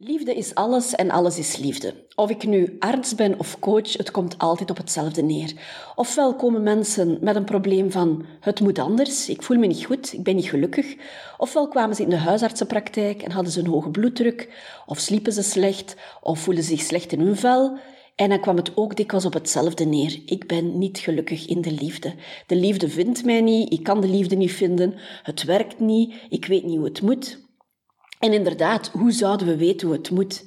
Liefde is alles en alles is liefde. Of ik nu arts ben of coach, het komt altijd op hetzelfde neer. Ofwel komen mensen met een probleem van het moet anders, ik voel me niet goed, ik ben niet gelukkig. Ofwel kwamen ze in de huisartsenpraktijk en hadden ze een hoge bloeddruk, of sliepen ze slecht, of voelden ze zich slecht in hun vel. En dan kwam het ook dikwijls op hetzelfde neer. Ik ben niet gelukkig in de liefde. De liefde vindt mij niet, ik kan de liefde niet vinden, het werkt niet, ik weet niet hoe het moet. En inderdaad, hoe zouden we weten hoe het moet?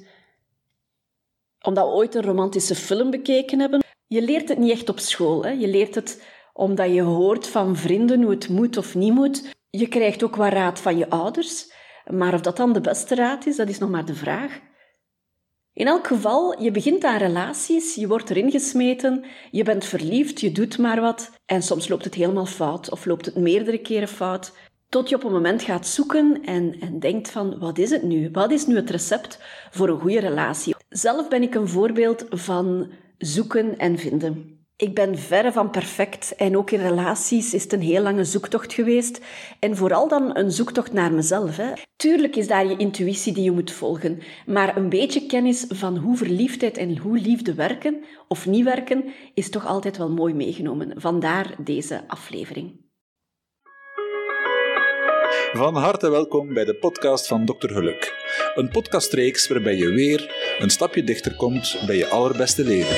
Omdat we ooit een romantische film bekeken hebben. Je leert het niet echt op school. Hè? Je leert het omdat je hoort van vrienden hoe het moet of niet moet. Je krijgt ook wat raad van je ouders. Maar of dat dan de beste raad is, dat is nog maar de vraag. In elk geval, je begint aan relaties, je wordt erin gesmeten, je bent verliefd, je doet maar wat. En soms loopt het helemaal fout of loopt het meerdere keren fout. Tot je op een moment gaat zoeken en, en denkt van, wat is het nu? Wat is nu het recept voor een goede relatie? Zelf ben ik een voorbeeld van zoeken en vinden. Ik ben verre van perfect en ook in relaties is het een heel lange zoektocht geweest. En vooral dan een zoektocht naar mezelf. Hè. Tuurlijk is daar je intuïtie die je moet volgen, maar een beetje kennis van hoe verliefdheid en hoe liefde werken of niet werken is toch altijd wel mooi meegenomen. Vandaar deze aflevering. Van harte welkom bij de podcast van Dr. Geluk. Een podcastreeks waarbij je weer een stapje dichter komt bij je allerbeste leven.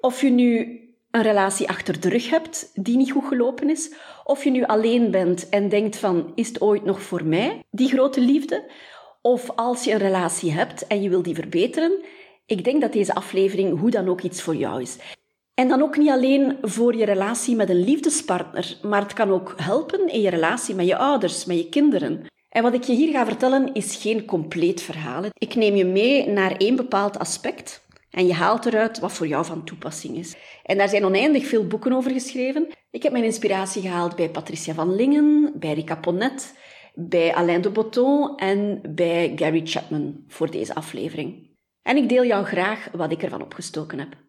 Of je nu een relatie achter de rug hebt die niet goed gelopen is, of je nu alleen bent en denkt van, is het ooit nog voor mij, die grote liefde? Of als je een relatie hebt en je wil die verbeteren, ik denk dat deze aflevering hoe dan ook iets voor jou is. En dan ook niet alleen voor je relatie met een liefdespartner, maar het kan ook helpen in je relatie met je ouders, met je kinderen. En wat ik je hier ga vertellen is geen compleet verhaal. Ik neem je mee naar één bepaald aspect en je haalt eruit wat voor jou van toepassing is. En daar zijn oneindig veel boeken over geschreven. Ik heb mijn inspiratie gehaald bij Patricia van Lingen, bij Rika Ponnet, bij Alain de Botton en bij Gary Chapman voor deze aflevering. En ik deel jou graag wat ik ervan opgestoken heb.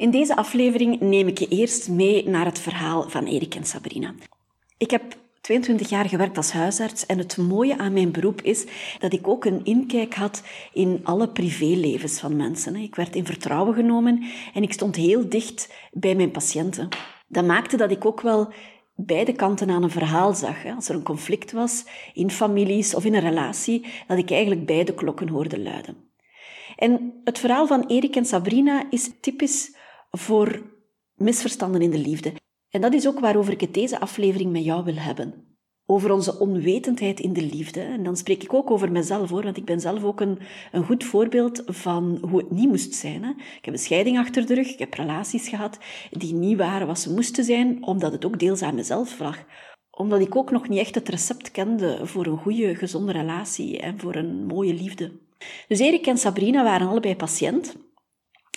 In deze aflevering neem ik je eerst mee naar het verhaal van Erik en Sabrina. Ik heb 22 jaar gewerkt als huisarts en het mooie aan mijn beroep is dat ik ook een inkijk had in alle privélevens van mensen. Ik werd in vertrouwen genomen en ik stond heel dicht bij mijn patiënten. Dat maakte dat ik ook wel beide kanten aan een verhaal zag. Als er een conflict was, in families of in een relatie, dat ik eigenlijk beide klokken hoorde luiden. En het verhaal van Erik en Sabrina is typisch voor misverstanden in de liefde. En dat is ook waarover ik het deze aflevering met jou wil hebben. Over onze onwetendheid in de liefde. En dan spreek ik ook over mezelf hoor, want ik ben zelf ook een, een goed voorbeeld van hoe het niet moest zijn. Hè. Ik heb een scheiding achter de rug, ik heb relaties gehad die niet waren wat ze moesten zijn, omdat het ook deels aan mezelf lag omdat ik ook nog niet echt het recept kende voor een goede, gezonde relatie en voor een mooie liefde. Dus Erik en Sabrina waren allebei patiënt.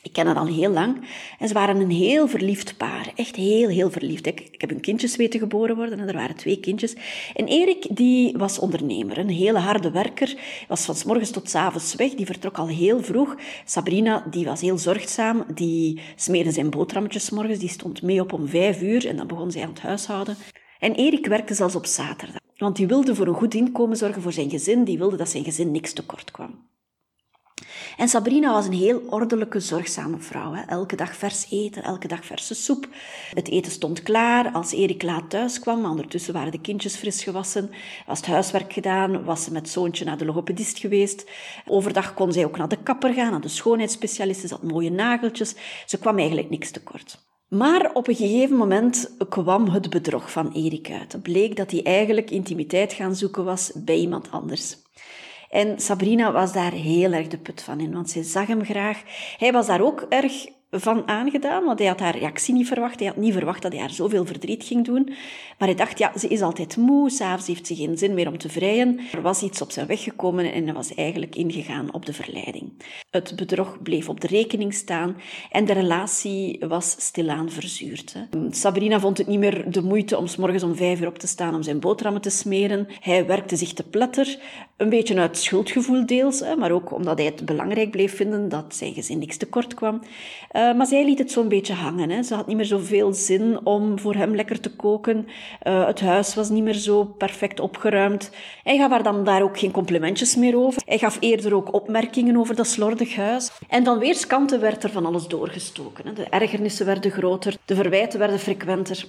Ik ken het al heel lang. En ze waren een heel verliefd paar. Echt heel, heel verliefd. Ik, ik heb hun kindjes weten geboren worden en er waren twee kindjes. En Erik, die was ondernemer. Een hele harde werker. Was van s morgens tot s avonds weg. Die vertrok al heel vroeg. Sabrina, die was heel zorgzaam. Die smeerde zijn boterhammetjes morgens. Die stond mee op om vijf uur. En dan begon zij aan het huishouden. En Erik werkte zelfs op zaterdag. Want die wilde voor een goed inkomen zorgen voor zijn gezin. Die wilde dat zijn gezin niks tekort kwam. En Sabrina was een heel ordelijke, zorgzame vrouw. Hè. Elke dag vers eten, elke dag verse soep. Het eten stond klaar als Erik laat thuis kwam. Ondertussen waren de kindjes fris gewassen. Was het huiswerk gedaan. Was ze met zoontje naar de logopedist geweest. Overdag kon zij ook naar de kapper gaan, naar de schoonheidsspecialisten. Ze had mooie nageltjes. Ze kwam eigenlijk niks tekort. Maar op een gegeven moment kwam het bedrog van Erik uit. Het bleek dat hij eigenlijk intimiteit gaan zoeken was bij iemand anders. En Sabrina was daar heel erg de put van in, want ze zag hem graag. Hij was daar ook erg van aangedaan, want hij had haar reactie niet verwacht. Hij had niet verwacht dat hij haar zoveel verdriet ging doen. Maar hij dacht, ja, ze is altijd moe, s'avonds heeft ze geen zin meer om te vrijen. Er was iets op zijn weg gekomen en hij was eigenlijk ingegaan op de verleiding. Het bedrog bleef op de rekening staan en de relatie was stilaan verzuurd. Sabrina vond het niet meer de moeite om s morgens om vijf uur op te staan om zijn boterhammen te smeren. Hij werkte zich te pletter, een beetje uit schuldgevoel deels, maar ook omdat hij het belangrijk bleef vinden dat zijn gezin niks tekort kwam. Maar zij liet het zo'n beetje hangen. Hè. Ze had niet meer zoveel zin om voor hem lekker te koken. Uh, het huis was niet meer zo perfect opgeruimd. Hij gaf haar dan daar ook geen complimentjes meer over. Hij gaf eerder ook opmerkingen over dat slordig huis. En van weerskanten werd er van alles doorgestoken. De ergernissen werden groter, de verwijten werden frequenter.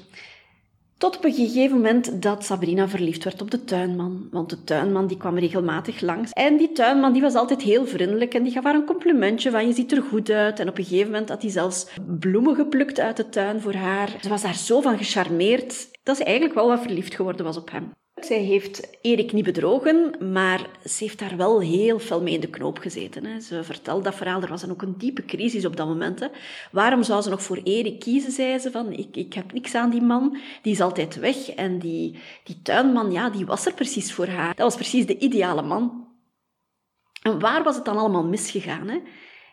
Tot op een gegeven moment dat Sabrina verliefd werd op de tuinman. Want de tuinman die kwam regelmatig langs. En die tuinman die was altijd heel vriendelijk en die gaf haar een complimentje van je ziet er goed uit. En op een gegeven moment had hij zelfs bloemen geplukt uit de tuin voor haar. Ze was daar zo van gecharmeerd dat ze eigenlijk wel wat verliefd geworden was op hem. Zij heeft Erik niet bedrogen, maar ze heeft daar wel heel veel mee in de knoop gezeten. Hè. Ze vertelde dat verhaal, er was dan ook een diepe crisis op dat moment. Hè. Waarom zou ze nog voor Erik kiezen, zei ze, van ik, ik heb niks aan die man, die is altijd weg. En die, die tuinman, ja, die was er precies voor haar. Dat was precies de ideale man. En waar was het dan allemaal misgegaan? Hè?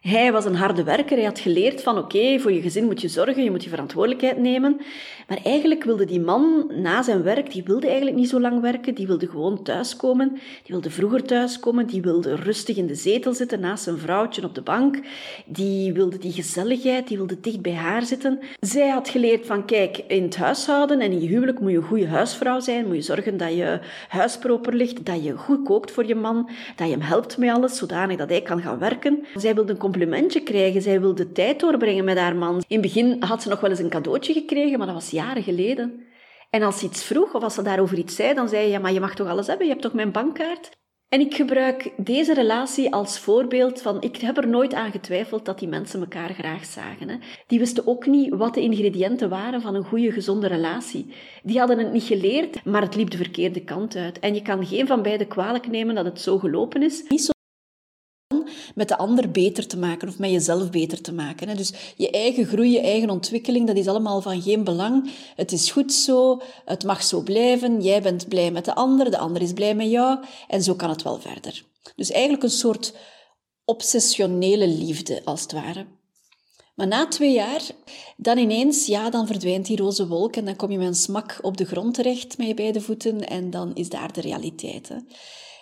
Hij was een harde werker. Hij had geleerd van oké, voor je gezin moet je zorgen, je moet je verantwoordelijkheid nemen. Maar eigenlijk wilde die man na zijn werk, die wilde eigenlijk niet zo lang werken. Die wilde gewoon thuiskomen. Die wilde vroeger thuiskomen. Die wilde rustig in de zetel zitten naast zijn vrouwtje op de bank. Die wilde die gezelligheid. Die wilde dicht bij haar zitten. Zij had geleerd van kijk, in het huishouden en in je huwelijk moet je een goede huisvrouw zijn. Moet je zorgen dat je huis proper ligt. Dat je goed kookt voor je man. Dat je hem helpt met alles, zodanig dat hij kan gaan werken. Zij wilde een complimentje krijgen. Zij wilde tijd doorbrengen met haar man. In het begin had ze nog wel eens een cadeautje gekregen, maar dat was jaren geleden. En als ze iets vroeg of als ze daarover iets zei, dan zei je, ja, maar je mag toch alles hebben? Je hebt toch mijn bankkaart? En ik gebruik deze relatie als voorbeeld van, ik heb er nooit aan getwijfeld dat die mensen elkaar graag zagen. Hè. Die wisten ook niet wat de ingrediënten waren van een goede, gezonde relatie. Die hadden het niet geleerd, maar het liep de verkeerde kant uit. En je kan geen van beiden kwalijk nemen dat het zo gelopen is. Met de ander beter te maken of met jezelf beter te maken. Dus je eigen groei, je eigen ontwikkeling, dat is allemaal van geen belang. Het is goed zo, het mag zo blijven, jij bent blij met de ander, de ander is blij met jou en zo kan het wel verder. Dus eigenlijk een soort obsessionele liefde, als het ware. Maar na twee jaar, dan ineens, ja, dan verdwijnt die roze wolk en dan kom je met een smak op de grond terecht met je beide voeten en dan is daar de realiteit. Hè.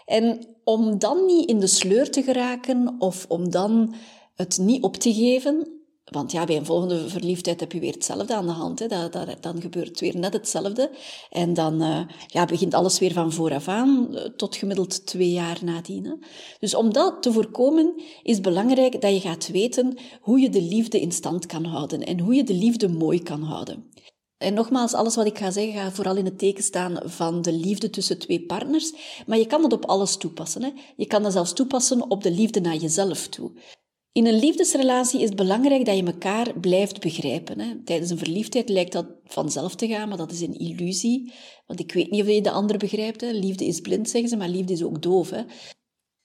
En om dan niet in de sleur te geraken of om dan het niet op te geven, want ja, bij een volgende verliefdheid heb je weer hetzelfde aan de hand. Hè. Dat, dan gebeurt weer net hetzelfde. En dan uh, ja, begint alles weer van vooraf aan, eh, tot gemiddeld twee jaar nadien. Hè. Dus om dat te voorkomen, is belangrijk dat je gaat weten hoe je de liefde in stand kan houden en hoe je de liefde mooi kan houden. En nogmaals, alles wat ik ga zeggen gaat vooral in het teken staan van de liefde tussen twee partners. Maar je kan dat op alles toepassen. Hè? Je kan dat zelfs toepassen op de liefde naar jezelf toe. In een liefdesrelatie is het belangrijk dat je elkaar blijft begrijpen. Hè? Tijdens een verliefdheid lijkt dat vanzelf te gaan, maar dat is een illusie. Want ik weet niet of je de ander begrijpt. Hè? Liefde is blind, zeggen ze, maar liefde is ook doof. Hè?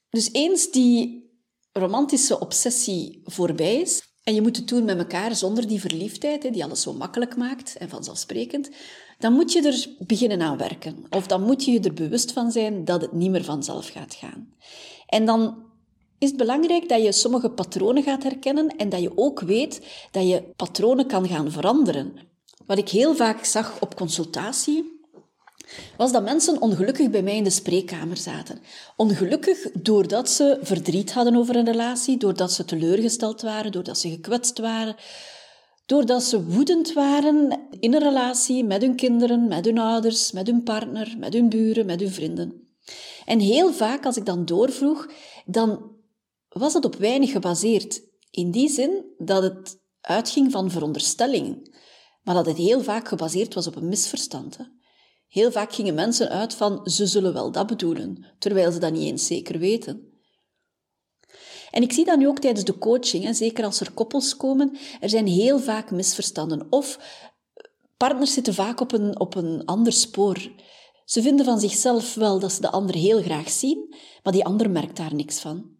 Dus eens die romantische obsessie voorbij is, en je moet het doen met elkaar zonder die verliefdheid, die alles zo makkelijk maakt en vanzelfsprekend, dan moet je er beginnen aan werken. Of dan moet je je er bewust van zijn dat het niet meer vanzelf gaat gaan. En dan is het belangrijk dat je sommige patronen gaat herkennen en dat je ook weet dat je patronen kan gaan veranderen. Wat ik heel vaak zag op consultatie, was dat mensen ongelukkig bij mij in de spreekkamer zaten. Ongelukkig doordat ze verdriet hadden over een relatie, doordat ze teleurgesteld waren, doordat ze gekwetst waren, doordat ze woedend waren in een relatie met hun kinderen, met hun ouders, met hun partner, met hun buren, met hun vrienden. En heel vaak, als ik dan doorvroeg, dan was het op weinig gebaseerd. In die zin dat het uitging van veronderstellingen, maar dat het heel vaak gebaseerd was op een misverstand. Heel vaak gingen mensen uit van ze zullen wel dat bedoelen, terwijl ze dat niet eens zeker weten. En ik zie dat nu ook tijdens de coaching, hè, zeker als er koppels komen, er zijn heel vaak misverstanden. Of partners zitten vaak op een, op een ander spoor. Ze vinden van zichzelf wel dat ze de ander heel graag zien, maar die ander merkt daar niks van.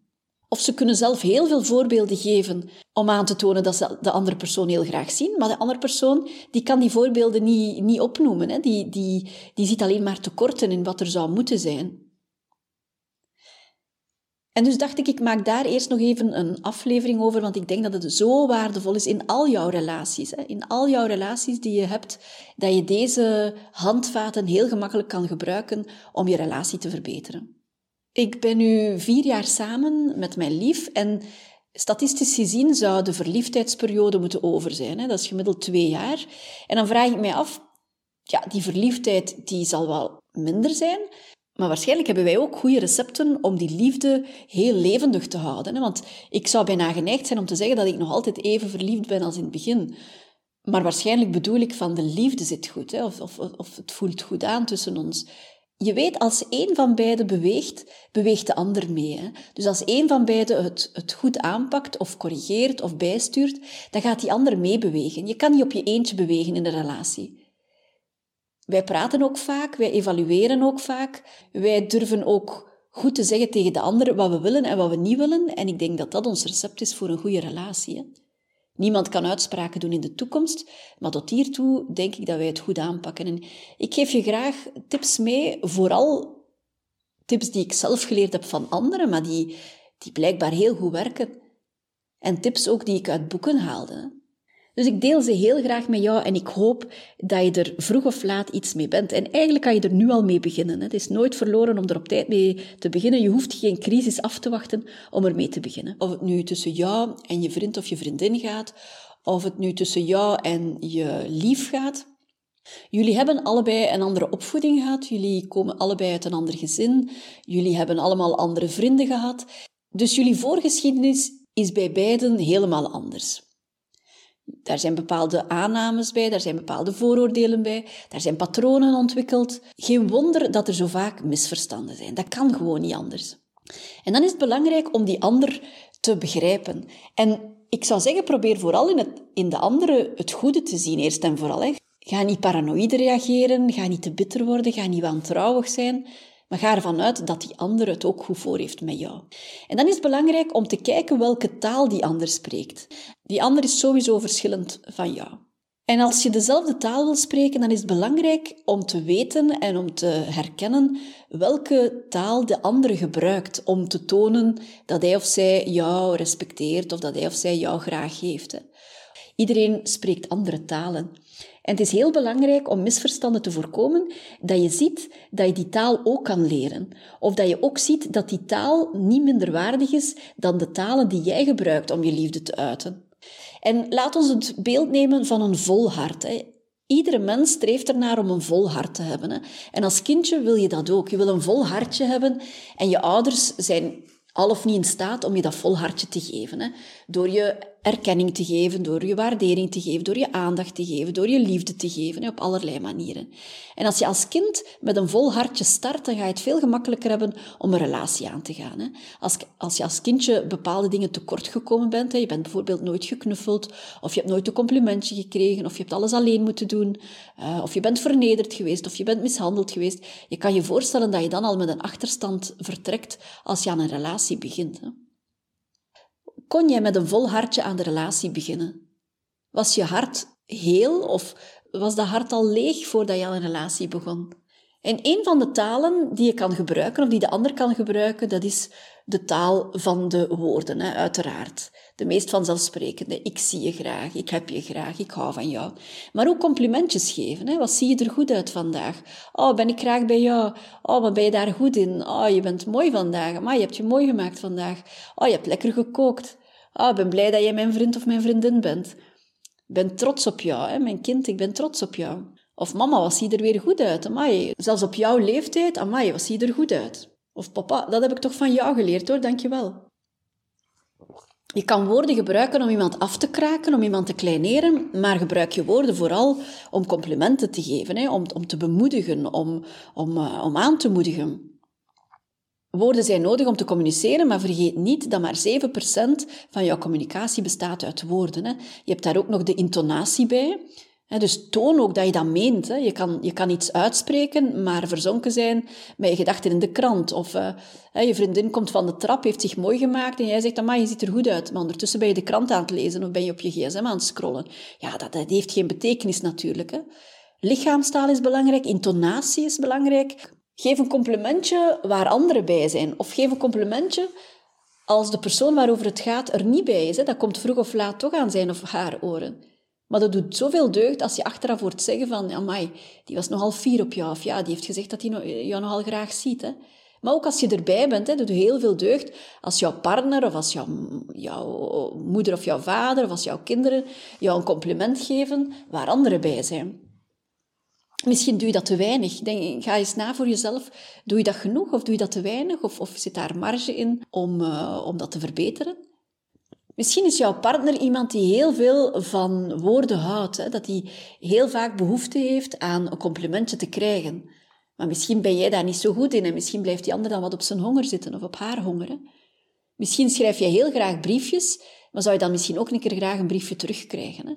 Of ze kunnen zelf heel veel voorbeelden geven om aan te tonen dat ze de andere persoon heel graag zien, maar de andere persoon die kan die voorbeelden niet, niet opnoemen. Hè. Die, die, die ziet alleen maar tekorten in wat er zou moeten zijn. En dus dacht ik, ik maak daar eerst nog even een aflevering over, want ik denk dat het zo waardevol is in al jouw relaties. Hè. In al jouw relaties die je hebt, dat je deze handvaten heel gemakkelijk kan gebruiken om je relatie te verbeteren. Ik ben nu vier jaar samen met mijn lief en Statistisch gezien zou de verliefdheidsperiode moeten over zijn. Hè? Dat is gemiddeld twee jaar. En dan vraag ik mij af, ja, die verliefdheid die zal wel minder zijn, maar waarschijnlijk hebben wij ook goede recepten om die liefde heel levendig te houden. Hè? Want ik zou bijna geneigd zijn om te zeggen dat ik nog altijd even verliefd ben als in het begin. Maar waarschijnlijk bedoel ik van de liefde zit goed, hè? Of, of, of het voelt goed aan tussen ons. Je weet, als één van beiden beweegt, beweegt de ander mee. Hè? Dus als één van beiden het, het goed aanpakt, of corrigeert, of bijstuurt, dan gaat die ander meebewegen. Je kan niet op je eentje bewegen in een relatie. Wij praten ook vaak, wij evalueren ook vaak, wij durven ook goed te zeggen tegen de ander wat we willen en wat we niet willen. En ik denk dat dat ons recept is voor een goede relatie. Hè? Niemand kan uitspraken doen in de toekomst, maar tot hiertoe denk ik dat wij het goed aanpakken. En ik geef je graag tips mee, vooral tips die ik zelf geleerd heb van anderen, maar die, die blijkbaar heel goed werken. En tips ook die ik uit boeken haalde. Dus ik deel ze heel graag met jou en ik hoop dat je er vroeg of laat iets mee bent. En eigenlijk kan je er nu al mee beginnen. Het is nooit verloren om er op tijd mee te beginnen. Je hoeft geen crisis af te wachten om ermee te beginnen. Of het nu tussen jou en je vriend of je vriendin gaat, of het nu tussen jou en je lief gaat. Jullie hebben allebei een andere opvoeding gehad, jullie komen allebei uit een ander gezin, jullie hebben allemaal andere vrienden gehad. Dus jullie voorgeschiedenis is bij beiden helemaal anders. Daar zijn bepaalde aannames bij, daar zijn bepaalde vooroordelen bij, daar zijn patronen ontwikkeld. Geen wonder dat er zo vaak misverstanden zijn. Dat kan gewoon niet anders. En dan is het belangrijk om die ander te begrijpen. En ik zou zeggen, probeer vooral in, het, in de andere het goede te zien, eerst en vooral. Ga niet paranoïde reageren, ga niet te bitter worden, ga niet wantrouwig zijn. Maar ga ervan uit dat die ander het ook goed voor heeft met jou. En dan is het belangrijk om te kijken welke taal die ander spreekt. Die ander is sowieso verschillend van jou. En als je dezelfde taal wil spreken, dan is het belangrijk om te weten en om te herkennen welke taal de ander gebruikt om te tonen dat hij of zij jou respecteert of dat hij of zij jou graag heeft. Iedereen spreekt andere talen. En het is heel belangrijk om misverstanden te voorkomen, dat je ziet dat je die taal ook kan leren. Of dat je ook ziet dat die taal niet minder waardig is dan de talen die jij gebruikt om je liefde te uiten. En laat ons het beeld nemen van een vol hart. Hè. Iedere mens streeft ernaar om een vol hart te hebben. Hè. En als kindje wil je dat ook. Je wil een vol hartje hebben en je ouders zijn al of niet in staat om je dat vol hartje te geven. Hè. Door je erkenning te geven, door je waardering te geven, door je aandacht te geven, door je liefde te geven, op allerlei manieren. En als je als kind met een vol hartje start, dan ga je het veel gemakkelijker hebben om een relatie aan te gaan. Als, als je als kindje bepaalde dingen tekort gekomen bent, je bent bijvoorbeeld nooit geknuffeld, of je hebt nooit een complimentje gekregen, of je hebt alles alleen moeten doen, uh, of je bent vernederd geweest, of je bent mishandeld geweest, je kan je voorstellen dat je dan al met een achterstand vertrekt als je aan een relatie begint. Kon jij met een vol hartje aan de relatie beginnen? Was je hart heel of was dat hart al leeg voordat je aan een relatie begon? En een van de talen die je kan gebruiken, of die de ander kan gebruiken, dat is de taal van de woorden, hè, uiteraard. De meest vanzelfsprekende. Ik zie je graag, ik heb je graag, ik hou van jou. Maar ook complimentjes geven. Hè. Wat zie je er goed uit vandaag? Oh, ben ik graag bij jou? Oh, wat ben je daar goed in? Oh, je bent mooi vandaag. Maar je hebt je mooi gemaakt vandaag. Oh, je hebt lekker gekookt. Oh, ben blij dat jij mijn vriend of mijn vriendin bent. Ben trots op jou, hè, mijn kind, ik ben trots op jou. Of mama, wat zie je er weer goed uit? Amai, zelfs op jouw leeftijd, amai, wat zie je er goed uit? Of papa, dat heb ik toch van jou geleerd hoor, dankjewel. Je kan woorden gebruiken om iemand af te kraken, om iemand te kleineren, maar gebruik je woorden vooral om complimenten te geven, hè, om, om te bemoedigen, om, om, uh, om aan te moedigen. Woorden zijn nodig om te communiceren, maar vergeet niet dat maar 7% van jouw communicatie bestaat uit woorden. Hè. Je hebt daar ook nog de intonatie bij. Dus toon ook dat je dat meent. Je kan, je kan iets uitspreken, maar verzonken zijn met je gedachten in de krant. Of uh, je vriendin komt van de trap, heeft zich mooi gemaakt en jij zegt, maar je ziet er goed uit. Maar ondertussen ben je de krant aan het lezen of ben je op je gsm aan het scrollen. Ja, dat, dat heeft geen betekenis natuurlijk. Hè. Lichaamstaal is belangrijk, intonatie is belangrijk. Geef een complimentje waar anderen bij zijn. Of geef een complimentje als de persoon waarover het gaat er niet bij is. Dat komt vroeg of laat toch aan zijn of haar oren. Maar dat doet zoveel deugd als je achteraf hoort zeggen van... Amai, die was nogal fier op jou. Of ja, die heeft gezegd dat hij jou nogal graag ziet. Hè. Maar ook als je erbij bent, hè, doet heel veel deugd als jouw partner of als jouw, jouw moeder of jouw vader of als jouw kinderen jou een compliment geven waar anderen bij zijn. Misschien doe je dat te weinig. Denk, ga eens na voor jezelf. Doe je dat genoeg of doe je dat te weinig? Of, of zit daar marge in om, uh, om dat te verbeteren? Misschien is jouw partner iemand die heel veel van woorden houdt. Hè? Dat hij heel vaak behoefte heeft aan een complimentje te krijgen. Maar misschien ben jij daar niet zo goed in en misschien blijft die ander dan wat op zijn honger zitten of op haar honger. Misschien schrijf je heel graag briefjes, maar zou je dan misschien ook een keer graag een briefje terugkrijgen. Hè?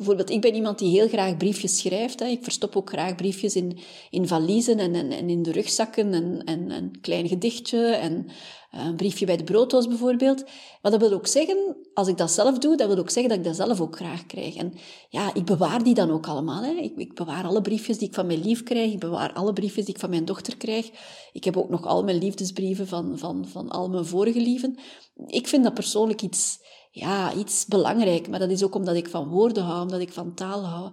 Bijvoorbeeld, ik ben iemand die heel graag briefjes schrijft. Hè. Ik verstop ook graag briefjes in, in valiezen en, en, en in de rugzakken en, en, een klein gedichtje en eh, een briefje bij de brooddoos bijvoorbeeld. Maar dat wil ook zeggen, als ik dat zelf doe, dat wil ook zeggen dat ik dat zelf ook graag krijg. En ja, ik bewaar die dan ook allemaal. Hè. Ik, ik bewaar alle briefjes die ik van mijn lief krijg. Ik bewaar alle briefjes die ik van mijn dochter krijg. Ik heb ook nog al mijn liefdesbrieven van, van, van al mijn vorige lieven. Ik vind dat persoonlijk iets ja, iets belangrijk. Maar dat is ook omdat ik van woorden hou, omdat ik van taal hou.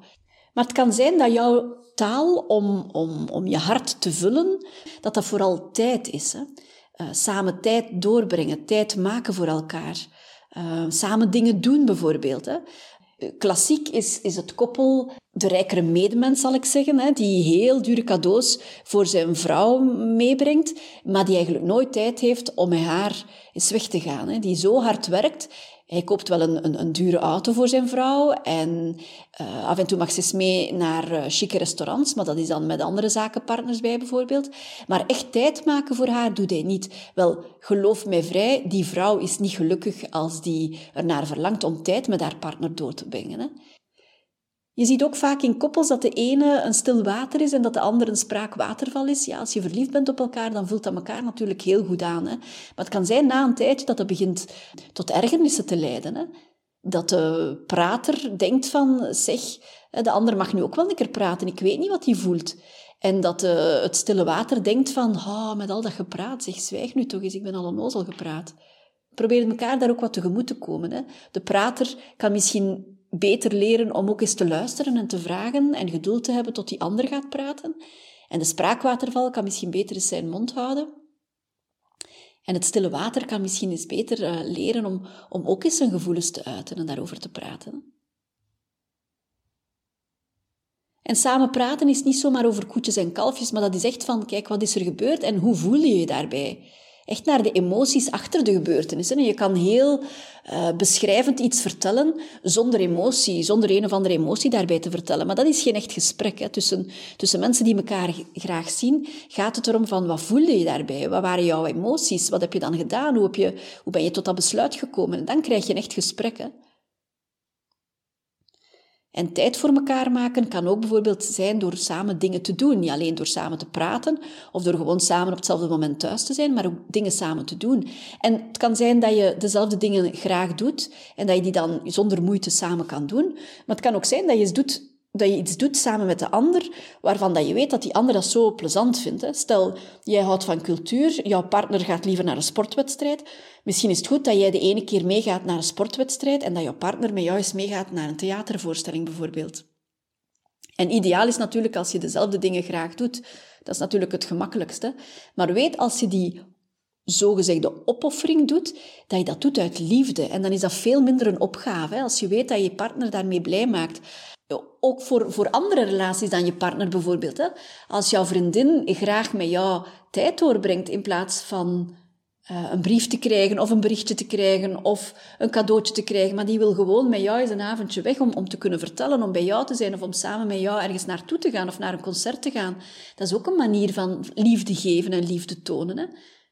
Maar het kan zijn dat jouw taal om, om, om je hart te vullen, dat dat vooral tijd is. Hè? Uh, samen tijd doorbrengen, tijd maken voor elkaar. Uh, samen dingen doen bijvoorbeeld. Hè? Klassiek is, is het koppel, de rijkere medemens zal ik zeggen, hè, die heel dure cadeaus voor zijn vrouw meebrengt, maar die eigenlijk nooit tijd heeft om met haar eens weg te gaan. Hè, die zo hard werkt hij koopt wel een, een, een, dure auto voor zijn vrouw en uh, af en toe mag ze mee naar uh, chique restaurants, maar dat is dan met andere zakenpartners bij bijvoorbeeld. Maar echt tijd maken voor haar doet hij niet. Wel, geloof mij vrij, die vrouw is niet gelukkig als die ernaar verlangt om tijd met haar partner door te brengen. Hè. Je ziet ook vaak in koppels dat de ene een stil water is en dat de andere een spraakwaterval is. Ja, als je verliefd bent op elkaar, dan voelt dat elkaar natuurlijk heel goed aan. Hè? Maar het kan zijn na een tijdje dat het begint tot ergernissen te leiden. Hè? Dat de prater denkt van, zeg, de ander mag nu ook wel een keer praten, ik weet niet wat hij voelt. En dat de, het stille water denkt van, oh, met al dat gepraat, zeg, zwijg nu toch eens, ik ben al onnozel gepraat. Probeer elkaar daar ook wat tegemoet te komen. Hè? De prater kan misschien beter leren om ook eens te luisteren en te vragen en geduld te hebben tot die ander gaat praten. En de spraakwaterval kan misschien beter eens zijn mond houden. En het stille water kan misschien eens beter uh, leren om, om ook eens zijn gevoelens te uiten en daarover te praten. En samen praten is niet zomaar over koetjes en kalfjes, maar dat is echt van, kijk, wat is er gebeurd en hoe voel je je daarbij? Echt naar de emoties achter de gebeurtenissen. Je kan heel uh, beschrijvend iets vertellen zonder emotie, zonder een of andere emotie daarbij te vertellen. Maar dat is geen echt gesprek. Hè. Tussen, tussen mensen die elkaar graag zien, gaat het erom van wat voelde je daarbij? Wat waren jouw emoties? Wat heb je dan gedaan? Hoe, heb je, hoe ben je tot dat besluit gekomen? En dan krijg je een echt gesprek. Hè. En tijd voor elkaar maken kan ook bijvoorbeeld zijn door samen dingen te doen. Niet alleen door samen te praten of door gewoon samen op hetzelfde moment thuis te zijn, maar ook dingen samen te doen. En het kan zijn dat je dezelfde dingen graag doet en dat je die dan zonder moeite samen kan doen. Maar het kan ook zijn dat je iets doet dat je iets doet samen met de ander, waarvan dat je weet dat die ander dat zo plezant vindt. Hè. Stel, jij houdt van cultuur, jouw partner gaat liever naar een sportwedstrijd. Misschien is het goed dat jij de ene keer meegaat naar een sportwedstrijd en dat jouw partner met jou eens meegaat naar een theatervoorstelling bijvoorbeeld. En ideaal is natuurlijk als je dezelfde dingen graag doet. Dat is natuurlijk het gemakkelijkste. Maar weet als je die zogezegde opoffering doet, dat je dat doet uit liefde. En dan is dat veel minder een opgave. Hè? Als je weet dat je partner daarmee blij maakt ook voor, voor andere relaties dan je partner bijvoorbeeld. Hè? Als jouw vriendin graag met jou tijd doorbrengt in plaats van uh, een brief te krijgen of een berichtje te krijgen of een cadeautje te krijgen, maar die wil gewoon met jou eens een avondje weg om, om te kunnen vertellen, om bij jou te zijn of om samen met jou ergens naartoe te gaan of naar een concert te gaan. Dat is ook een manier van liefde geven en liefde tonen. Hè?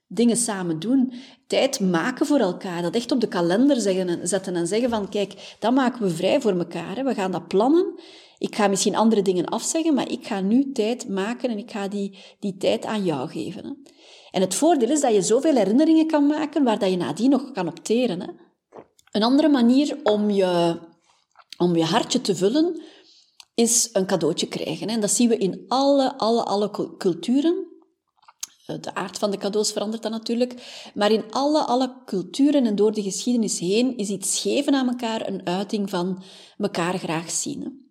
Dingen samen doen, tijd maken voor elkaar, dat echt op de kalender zetten en zeggen van kijk, dat maken we vrij voor elkaar, hè. we gaan dat plannen. Ik ga misschien andere dingen afzeggen, maar ik ga nu tijd maken en ik ga die, die tijd aan jou geven. Hè. En het voordeel is dat je zoveel herinneringen kan maken waar dat je nadien nog kan opteren. Hè. Een andere manier om je, om je hartje te vullen, is een cadeautje krijgen. En dat zien we in alle, alle, alle culturen. Eh, de aard van de cadeaus verandert dan natuurlijk. Maar in alle, alle culturen en door de geschiedenis heen is iets geven aan elkaar een uiting van elkaar graag zien.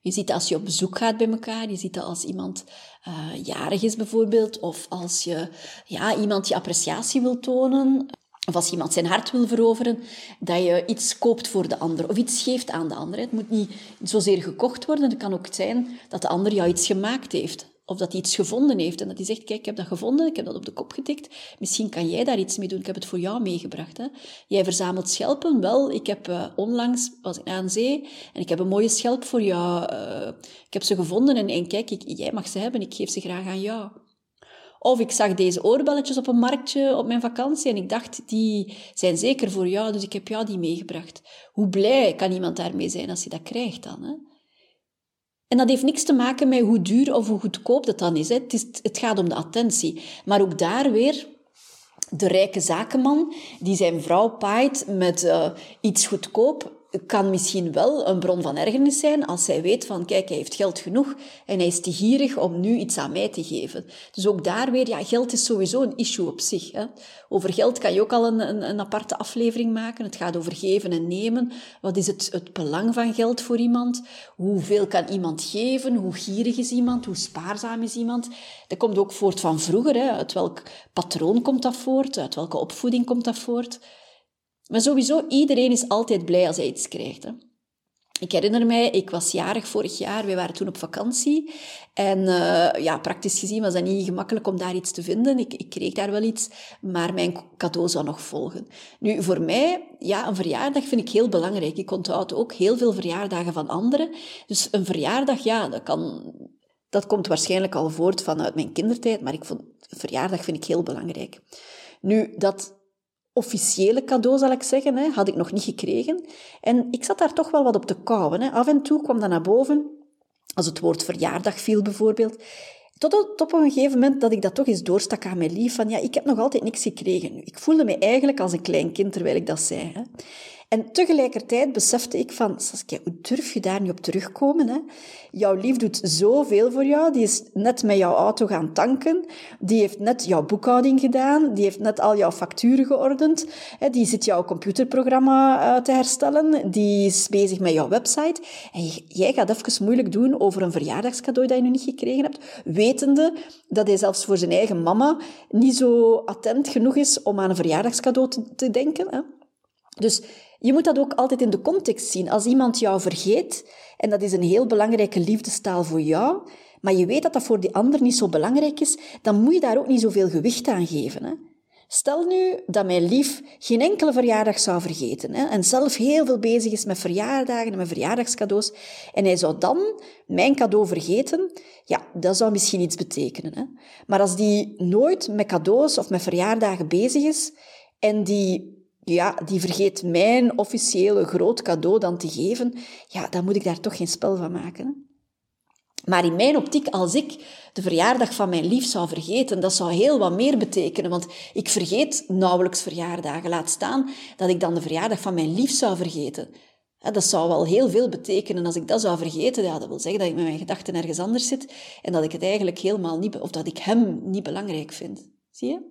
Je ziet dat als je op bezoek gaat bij elkaar, je ziet dat als iemand uh, jarig is bijvoorbeeld, of als je ja, iemand je appreciatie wil tonen, of als iemand zijn hart wil veroveren, dat je iets koopt voor de ander of iets geeft aan de ander. Het moet niet zozeer gekocht worden, het kan ook zijn dat de ander jou iets gemaakt heeft. Of dat hij iets gevonden heeft en dat hij zegt, kijk, ik heb dat gevonden, ik heb dat op de kop getikt, misschien kan jij daar iets mee doen, ik heb het voor jou meegebracht. Hè? Jij verzamelt schelpen, wel, ik heb uh, onlangs, was ik aan zee, en ik heb een mooie schelp voor jou, uh, ik heb ze gevonden en, en kijk, ik, jij mag ze hebben, ik geef ze graag aan jou. Of ik zag deze oorbelletjes op een marktje op mijn vakantie en ik dacht, die zijn zeker voor jou, dus ik heb jou die meegebracht. Hoe blij kan iemand daarmee zijn als hij dat krijgt dan? Hè? En dat heeft niks te maken met hoe duur of hoe goedkoop dat dan is. Hè. Het, is het gaat om de attentie. Maar ook daar weer de rijke zakenman die zijn vrouw paait met uh, iets goedkoop kan misschien wel een bron van ergernis zijn als zij weet van, kijk, hij heeft geld genoeg en hij is te gierig om nu iets aan mij te geven. Dus ook daar weer, ja, geld is sowieso een issue op zich. Over geld kan je ook al een, een, een, aparte aflevering maken. Het gaat over geven en nemen. Wat is het, het belang van geld voor iemand? Hoeveel kan iemand geven? Hoe gierig is iemand? Hoe spaarzaam is iemand? Dat komt ook voort van vroeger. Hè. Uit welk patroon komt dat voort? Uit welke opvoeding komt dat voort? Maar sowieso, iedereen is altijd blij als hij iets krijgt. Hè. Ik herinner mij, ik was jarig vorig jaar, wij waren toen op vakantie. En uh, ja, praktisch gezien was dat niet gemakkelijk om daar iets te vinden. Ik, ik kreeg daar wel iets, maar mijn cadeau zou nog volgen. Nu, voor mij, ja, een verjaardag vind ik heel belangrijk. Ik onthoud ook heel veel verjaardagen van anderen. Dus een verjaardag, ja, dat kan... Dat komt waarschijnlijk al voort vanuit mijn kindertijd, maar ik vond, verjaardag vind ik heel belangrijk. Nu, dat officiële cadeau, zal ik zeggen, hè, had ik nog niet gekregen. En ik zat daar toch wel wat op te kouwen. Hè. Af en toe kwam dat naar boven, als het woord verjaardag viel bijvoorbeeld. Tot, op een gegeven moment dat ik dat toch eens doorstak aan mijn lief, van ja, ik heb nog altijd niks gekregen. Ik voelde me eigenlijk als een klein kind terwijl ik dat zei. Hè. En tegelijkertijd besefte ik van, Saskia, hoe durf je daar niet op terugkomen? Hè? Jouw lief doet zoveel voor jou. Die is net met jouw auto gaan tanken. Die heeft net jouw boekhouding gedaan. Die heeft net al jouw facturen geordend. Die zit jouw computerprogramma eh, te herstellen. Die is bezig met jouw website. En jij gaat even moeilijk doen over een verjaardagscadeau dat je nog niet gekregen hebt, wetende dat hij zelfs voor zijn eigen mama niet zo attent genoeg is om aan een verjaardagscadeau te, te denken. Hè? Dus je moet dat ook altijd in de context zien. Als iemand jou vergeet, en dat is een heel belangrijke liefdestaal voor jou, maar je weet dat dat voor die ander niet zo belangrijk is, dan moet je daar ook niet zoveel gewicht aan geven. Hè? Stel nu dat mijn lief geen enkele verjaardag zou vergeten hè, en zelf heel veel bezig is met verjaardagen en met verjaardagscadeaus en hij zou dan mijn cadeau vergeten, ja, dat zou misschien iets betekenen. Hè. Maar als die nooit met cadeaus of met verjaardagen bezig is en die ja, die vergeet mijn officiële groot cadeau dan te geven, ja, dan moet ik daar toch geen spel van maken. Maar in mijn optiek, als ik de verjaardag van mijn lief zou vergeten, dat zou heel wat meer betekenen. Want ik vergeet nauwelijks verjaardagen. Laat staan dat ik dan de verjaardag van mijn lief zou vergeten. Dat zou wel heel veel betekenen als ik dat zou vergeten. Dat wil zeggen dat ik met mijn gedachten ergens anders zit en dat ik het eigenlijk helemaal niet, of dat ik hem niet belangrijk vind. Zie je?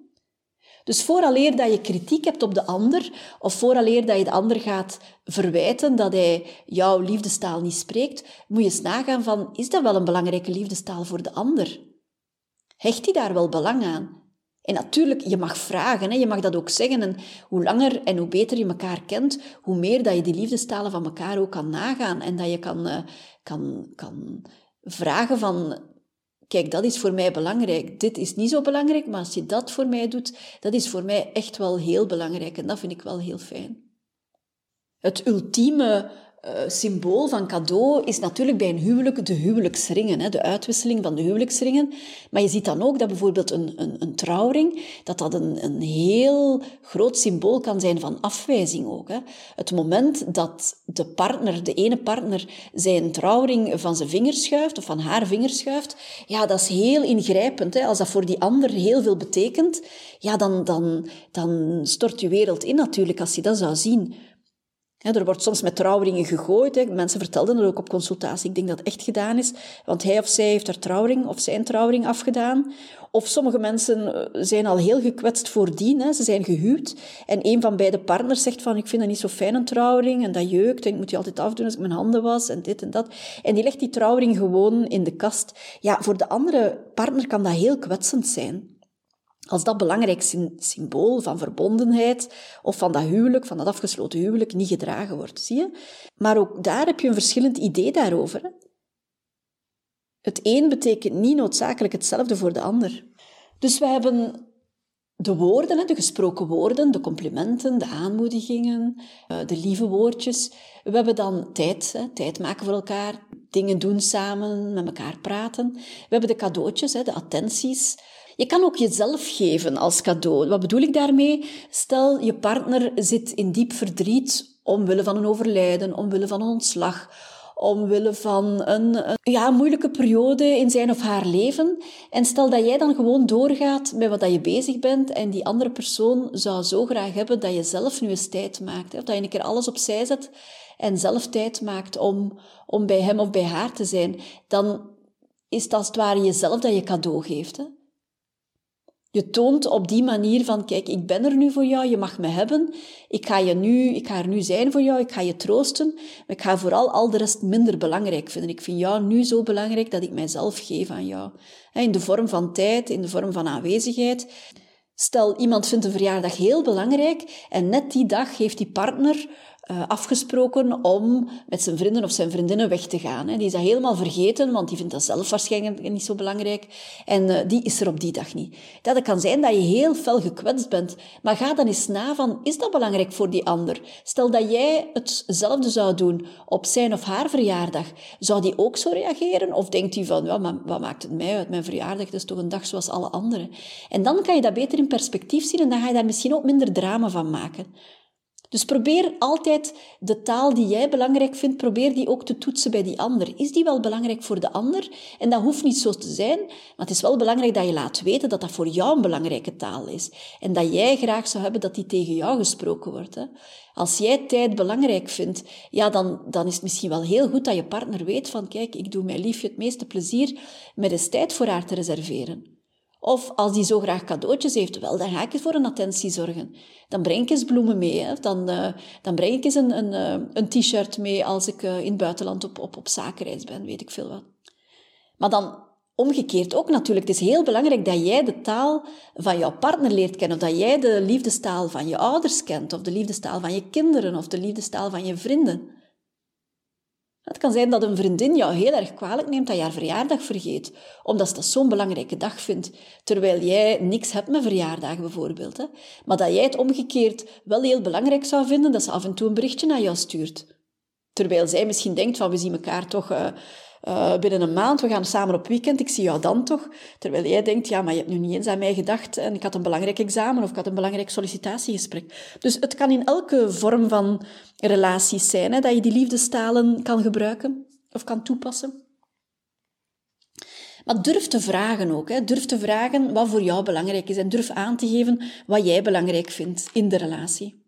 Dus vooraleer dat je kritiek hebt op de ander, of vooraleer dat je de ander gaat verwijten dat hij jouw liefdestaal niet spreekt, moet je eens nagaan van, is dat wel een belangrijke liefdestaal voor de ander? Hecht hij daar wel belang aan? En natuurlijk, je mag vragen, hè, je mag dat ook zeggen. En hoe langer en hoe beter je elkaar kent, hoe meer dat je die liefdestalen van elkaar ook kan nagaan. En dat je kan, uh, kan, kan vragen van, kijk, dat is voor mij belangrijk. Dit is niet zo belangrijk, maar als je dat voor mij doet, dat is voor mij echt wel heel belangrijk. En dat vind ik wel heel fijn. Het ultieme uh, symbool van cadeau is natuurlijk bij een huwelijk de huwelijksringen, hè, de uitwisseling van de huwelijksringen. Maar je ziet dan ook dat bijvoorbeeld een, een, een trouwring, dat dat een, een heel groot symbool kan zijn van afwijzing ook. Hè. Het moment dat de partner, de ene partner, zijn trouwring van zijn vinger schuift, of van haar vinger schuift, ja, dat is heel ingrijpend. Hè. Als dat voor die ander heel veel betekent, ja, dan, dan, dan stort je wereld in natuurlijk als je dat zou zien. Er wordt soms met trouwringen gegooid. Mensen vertelden dat ook op consultatie. Ik denk dat het echt gedaan is, want hij of zij heeft haar trouwring of zijn trouwring afgedaan. Of sommige mensen eh, zijn al heel gekwetst voordien. Hè. Ze zijn gehuwd en een van beide partners zegt van ik vind dat niet zo fijn een trouwring en dat jeukt en ik moet die altijd afdoen als ik mijn handen was en dit en dat. En die legt die trouwring gewoon in de kast. Ja, voor de andere partner kan dat heel kwetsend zijn. Als dat belangrijk symbool van verbondenheid of van dat huwelijk, van dat afgesloten huwelijk, niet gedragen wordt, zie je? Maar ook daar heb je een verschillend idee daarover. Het een betekent niet noodzakelijk hetzelfde voor de ander. Dus we hebben de woorden, de gesproken woorden, de complimenten, de aanmoedigingen, eh, de lieve woordjes. We hebben dan tijd, tijd maken voor elkaar, dingen doen samen, met elkaar praten. We hebben de cadeautjes, de attenties. Je kan ook jezelf geven als cadeau. Wat bedoel ik daarmee? Stel, je partner zit in diep verdriet omwille van een overlijden, omwille van een ontslag, omwille van een, ja, moeilijke periode in zijn of haar leven. En stel dat jij dan gewoon doorgaat met wat je bezig bent en die andere persoon zou zo graag hebben dat je zelf nu eens tijd maakt. Of dat je een keer alles opzij zet en zelf tijd maakt om, om bij hem of bij haar te zijn. Dan is het als het ware jezelf dat je cadeau geeft. Je toont op die manier van, kijk, ik ben er nu voor jou, je mag me hebben, ik ga, je nu, ik ga er nu zijn voor jou, ik ga je troosten, maar ik ga vooral al de rest minder belangrijk vinden. Ik vind jou nu zo belangrijk dat ik mijzelf geef aan jou. In de vorm van tijd, in de vorm van aanwezigheid. Stel, iemand vindt een verjaardag heel belangrijk en net die dag heeft die partner uh, afgesproken om met zijn vrienden of zijn vriendinnen weg te gaan. Die is dat helemaal vergeten, want die vindt dat zelf waarschijnlijk niet zo belangrijk. En uh, die is er op die dag niet. Dat kan zijn dat je heel fel gekwetst bent, maar ga dan eens na van, is dat belangrijk voor die ander? Stel dat jij hetzelfde zou doen op zijn of haar verjaardag, zou die ook zo reageren? Of denkt hij van, wat maakt het mij uit? Mijn verjaardag is toch een dag zoals alle anderen? En dan kan je dat beter in perspectief zien en dan ga je daar misschien ook minder drama van maken. Dus probeer altijd de taal die jij belangrijk vindt, probeer die ook te toetsen bij die ander. Is die wel belangrijk voor de ander? En dat hoeft niet zo te zijn, maar het is wel belangrijk dat je laat weten dat dat voor jou een belangrijke taal is. En dat jij graag zou hebben dat die tegen jou gesproken wordt. Hè? Als jij tijd belangrijk vindt, ja, dan, dan is het misschien wel heel goed dat je partner weet van, kijk, ik doe mijn liefje het meeste plezier met eens tijd voor haar te reserveren. Of als die zo graag cadeautjes heeft, wel, dan ga ik voor een attentie zorgen. Dan breng ik eens bloemen mee. Hè. Dan, uh, dan breng ik eens een, een, uh, een t-shirt mee als ik uh, in het buitenland op, op, op zakenreis ben, weet ik veel wat. Maar dan omgekeerd ook natuurlijk. Het is heel belangrijk dat jij de taal van jouw partner leert kennen. Of dat jij de liefdestaal van je ouders kent. Of de liefdestaal van je kinderen. Of de liefdestaal van je vrienden. Het kan zijn dat een vriendin jou heel erg kwalijk neemt dat je haar verjaardag vergeet, omdat ze dat zo'n belangrijke dag vindt, terwijl jij niks hebt met verjaardagen bijvoorbeeld. Hè? Maar dat jij het omgekeerd wel heel belangrijk zou vinden dat ze af en toe een berichtje naar jou stuurt. Terwijl zij misschien denkt van we zien elkaar toch uh, uh, binnen een maand, we gaan samen op weekend, ik zie jou dan toch. Terwijl jij denkt, ja, maar je hebt nu niet eens aan mij gedacht en ik had een belangrijk examen of ik had een belangrijk sollicitatiegesprek. Dus het kan in elke vorm van relaties zijn, hè, dat je die liefdestalen kan gebruiken of kan toepassen. Maar durf te vragen ook. Hè. Durf te vragen wat voor jou belangrijk is. En durf aan te geven wat jij belangrijk vindt in de relatie.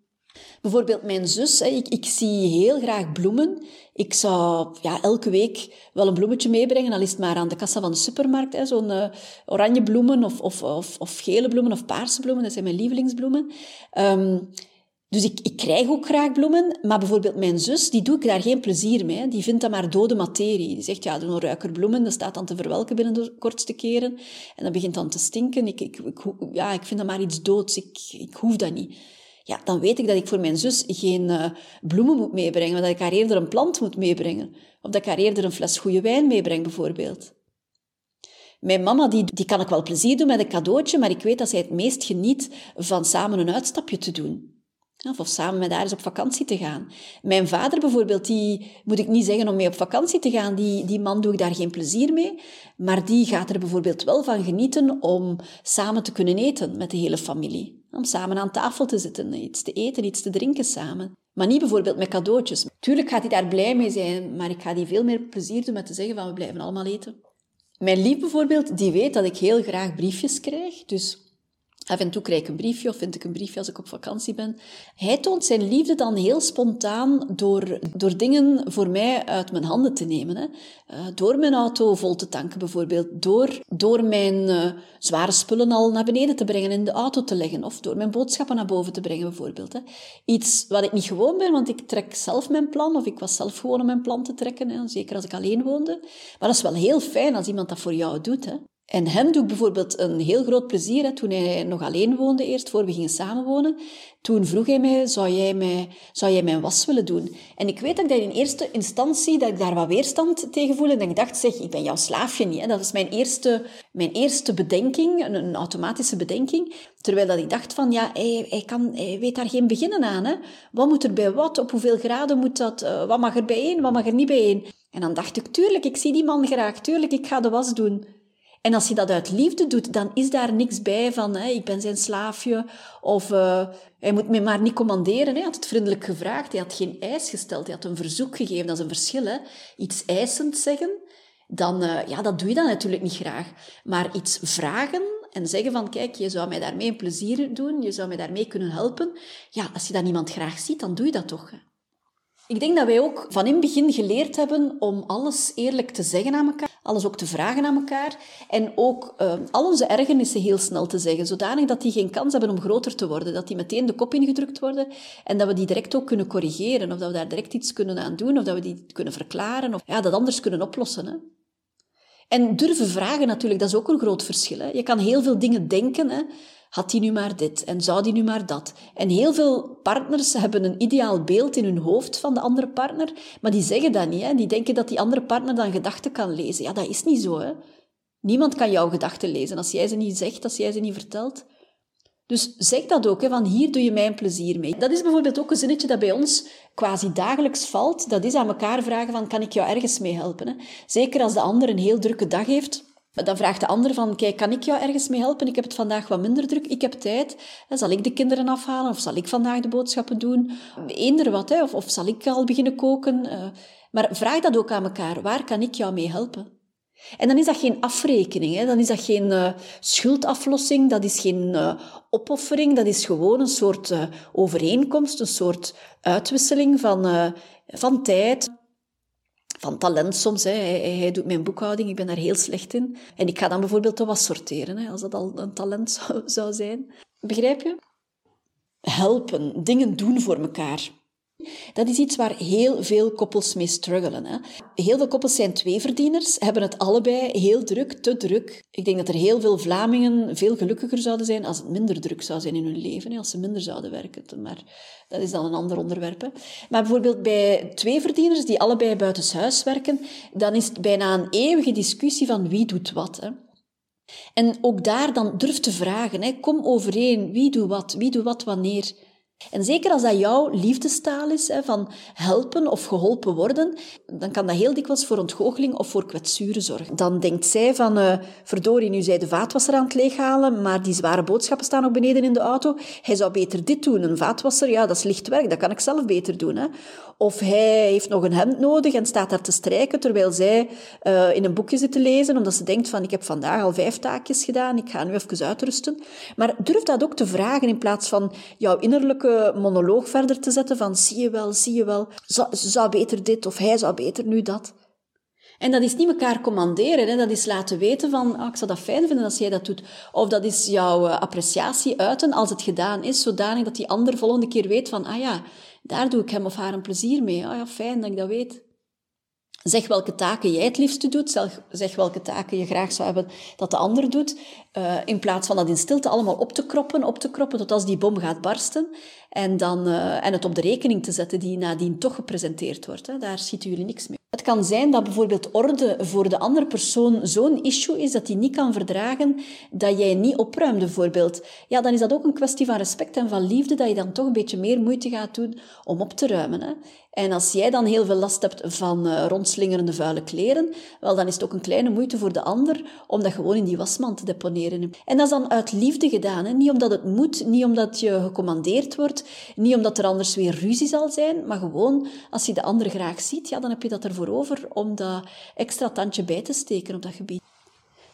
Bijvoorbeeld mijn zus, ik, ik zie heel graag bloemen. Ik zou ja, elke week wel een bloemetje meebrengen, al is het maar aan de kassa van de supermarkt. Zo'n uh, oranje bloemen of, of, of, of, gele bloemen of paarse bloemen, dat zijn mijn lievelingsbloemen. Um, dus ik, ik krijg ook graag bloemen, maar bijvoorbeeld mijn zus, die doe ik daar geen plezier mee. Die vindt dat maar dode materie. Die zegt, ja, doe een ruiker bloemen, dat staat dan te verwelken binnen de kortste keren. En dat begint dan te stinken. Ik, ik, ja, ik vind dat maar iets doods. Ik, ik hoef dat niet ja, dan weet ik dat ik voor mijn zus geen uh, bloemen moet meebrengen, maar dat ik haar eerder een plant moet meebrengen. Of dat ik haar eerder een fles goede wijn meebreng, bijvoorbeeld. Mijn mama, die, die kan ik wel plezier doen met een cadeautje, maar ik weet dat zij het meest geniet van samen een uitstapje te doen. Of, samen met haar eens op vakantie te gaan. Mijn vader bijvoorbeeld, die moet ik niet zeggen om mee op vakantie te gaan. Die, die man doe ik daar geen plezier mee. Maar die gaat er bijvoorbeeld wel van genieten om samen te kunnen eten met de hele familie. Om samen aan tafel te zitten, iets te eten, iets te drinken samen. Maar niet bijvoorbeeld met cadeautjes. Tuurlijk gaat hij daar blij mee zijn, maar ik ga die veel meer plezier doen met te zeggen van we blijven allemaal eten. Mijn lief bijvoorbeeld, die weet dat ik heel graag briefjes krijg. Dus Af en toe krijg ik een briefje of vind ik een briefje als ik op vakantie ben. Hij toont zijn liefde dan heel spontaan door, door dingen voor mij uit mijn handen te nemen. Hè. Uh, door mijn auto vol te tanken bijvoorbeeld. Door, door mijn uh, zware spullen al naar beneden te brengen en in de auto te leggen. Of door mijn boodschappen naar boven te brengen bijvoorbeeld. Hè. Iets wat ik niet gewoon ben, want ik trek zelf mijn plan. Of ik was zelf gewoon om mijn plan te trekken. Hè. Zeker als ik alleen woonde. Maar dat is wel heel fijn als iemand dat voor jou doet. Hè. En hem doe ik bijvoorbeeld een heel groot plezier. Toen hij nog alleen woonde eerst, voor we gingen samenwonen. Toen vroeg hij mij, zou jij, mij, zou jij mijn was willen doen? En ik weet dat ik in eerste instantie, dat ik daar wat weerstand tegen voelde. En ik dacht, zeg, ik ben jouw slaafje niet. Hè. Dat was mijn eerste, mijn eerste bedenking, een, automatische bedenking. Terwijl dat ik dacht van, ja, hij, hij, kan, hij weet daar geen beginnen aan. Hè. Wat moet er bij wat? Op hoeveel graden moet dat? Uh, wat mag er bij één? Wat mag er niet bij één? En dan dacht ik, tuurlijk, ik zie die man graag. Tuurlijk, ik ga de was doen. En als je dat uit liefde doet, dan is daar niks bij van hè, ik ben zijn slaafje of uh, hij moet me maar niet commanderen. Hij had het vriendelijk gevraagd, hij had geen eis gesteld, hij had een verzoek gegeven. Dat is een verschil. Hè. Iets eisend zeggen, dan, uh, ja, dat doe je dan natuurlijk niet graag. Maar iets vragen en zeggen van kijk, je zou mij daarmee een plezier doen, je zou mij daarmee kunnen helpen. Ja, als je dat niemand graag ziet, dan doe je dat toch. Ik denk dat wij ook van in het begin geleerd hebben om alles eerlijk te zeggen aan elkaar, alles ook te vragen aan elkaar en ook uh, al onze ergernissen heel snel te zeggen, zodanig dat die geen kans hebben om groter te worden, dat die meteen de kop ingedrukt worden en dat we die direct ook kunnen corrigeren of dat we daar direct iets kunnen aan doen of dat we die kunnen verklaren of ja, dat anders kunnen oplossen. Hè. En durven vragen natuurlijk, dat is ook een groot verschil. Hè. Je kan heel veel dingen denken, hè, had die nu maar dit en zou die nu maar dat? En heel veel partners hebben een ideaal beeld in hun hoofd van de andere partner, maar die zeggen dat niet. Hè? Die denken dat die andere partner dan gedachten kan lezen. Ja, dat is niet zo. Hè? Niemand kan jouw gedachten lezen als jij ze niet zegt, als jij ze niet vertelt. Dus zeg dat ook, hè, van hier doe je mij een plezier mee. Dat is bijvoorbeeld ook een zinnetje dat bij ons quasi dagelijks valt. Dat is aan elkaar vragen van, kan ik jou ergens mee helpen? Hè? Zeker als de ander een heel drukke dag heeft dan vraagt de ander van, kijk, kan ik jou ergens mee helpen? Ik heb het vandaag wat minder druk, ik heb tijd. Zal ik de kinderen afhalen of zal ik vandaag de boodschappen doen? Eender wat, hè? Of, of zal ik al beginnen koken? Eh, maar vraag dat ook aan elkaar. Waar kan ik jou mee helpen? En dan is dat geen afrekening, hè? dan is dat geen uh, schuldaflossing, dat is geen opoffering, dat is gewoon een soort overeenkomst, een soort uitwisseling van, van tijd, van talent soms. Hè. Hij, hij, doet mijn boekhouding, ik ben daar heel slecht in. En ik ga dan bijvoorbeeld de was sorteren, hè, als dat al een talent zou, zou zijn. Begrijp je? Helpen, dingen doen voor elkaar. Dat is iets waar heel veel koppels mee struggelen. Hè. Heel veel koppels zijn tweeverdieners, hebben het allebei heel druk, te druk. Ik denk dat er heel veel Vlamingen veel gelukkiger zouden zijn als het minder druk zou zijn in hun leven, als ze minder zouden werken. Maar dat is dan een ander onderwerp. Maar bijvoorbeeld bij tweeverdieners die allebei buitenshuis werken, dan is het bijna een eeuwige discussie van wie doet wat. Hè. En ook daar dan durf te vragen, hè, kom overeen, wie doet wat, wie doet wat wanneer. En zeker als dat jouw liefdestaal is, van helpen of geholpen worden, dan kan dat heel dikwijls voor ontgoocheling of voor kwetsuren zorgen. Dan denkt zij van, uh, verdorie, nu zij de vaatwasser aan het leeghalen, maar die zware boodschappen staan nog beneden in de auto. Hij zou beter dit doen. Een vaatwasser, ja, dat is licht werk, dat kan ik zelf beter doen. Hè. Of hij heeft nog een hemd nodig en staat daar te strijken, terwijl zij uh, in een boekje zit te lezen, omdat ze denkt van, ik heb vandaag al vijf taakjes gedaan, ik ga nu even uitrusten. Maar durf dat ook te vragen in plaats van jouw innerlijke monoloog verder te zetten van zie je wel, zie je wel, ze zou beter dit of hij zou beter nu dat. En dat is niet elkaar commanderen, hè? dat is laten weten van ah, ik zou dat fijn vinden als jij dat doet. Of dat is jouw eh, appreciatie uiten als het gedaan is, zodanig dat die ander volgende keer weet van ah ja, daar doe ik hem of haar een plezier mee. Ah ja, fijn dat ik dat weet. Zeg welke taken jij het liefste doet. Zeg welke taken je graag zou hebben dat de ander doet. Uh, in plaats van dat in stilte allemaal op te kroppen, op te kroppen tot als die bom gaat barsten. En, dan, uh, en het op de rekening te zetten die nadien toch gepresenteerd wordt. Hè. Daar ziet jullie niks mee. Het kan zijn dat bijvoorbeeld orde voor de andere persoon zo'n issue is dat hij niet kan verdragen dat jij niet opruimt, bijvoorbeeld. Ja, dan is dat ook een kwestie van respect en van liefde dat je dan toch een beetje meer moeite gaat doen om op te ruimen. Hè. En als jij dan heel veel last hebt van uh, rondslingerende vuile kleren, wel, dan is het ook een kleine moeite voor de ander om dat gewoon in die wasmand te deponeren. En dat is dan uit liefde gedaan. Hè. Niet omdat het moet, niet omdat je gecommandeerd wordt, niet omdat er anders weer ruzie zal zijn, maar gewoon als je de ander graag ziet, ja, dan heb je dat ervoor over om dat extra tandje bij te steken op dat gebied.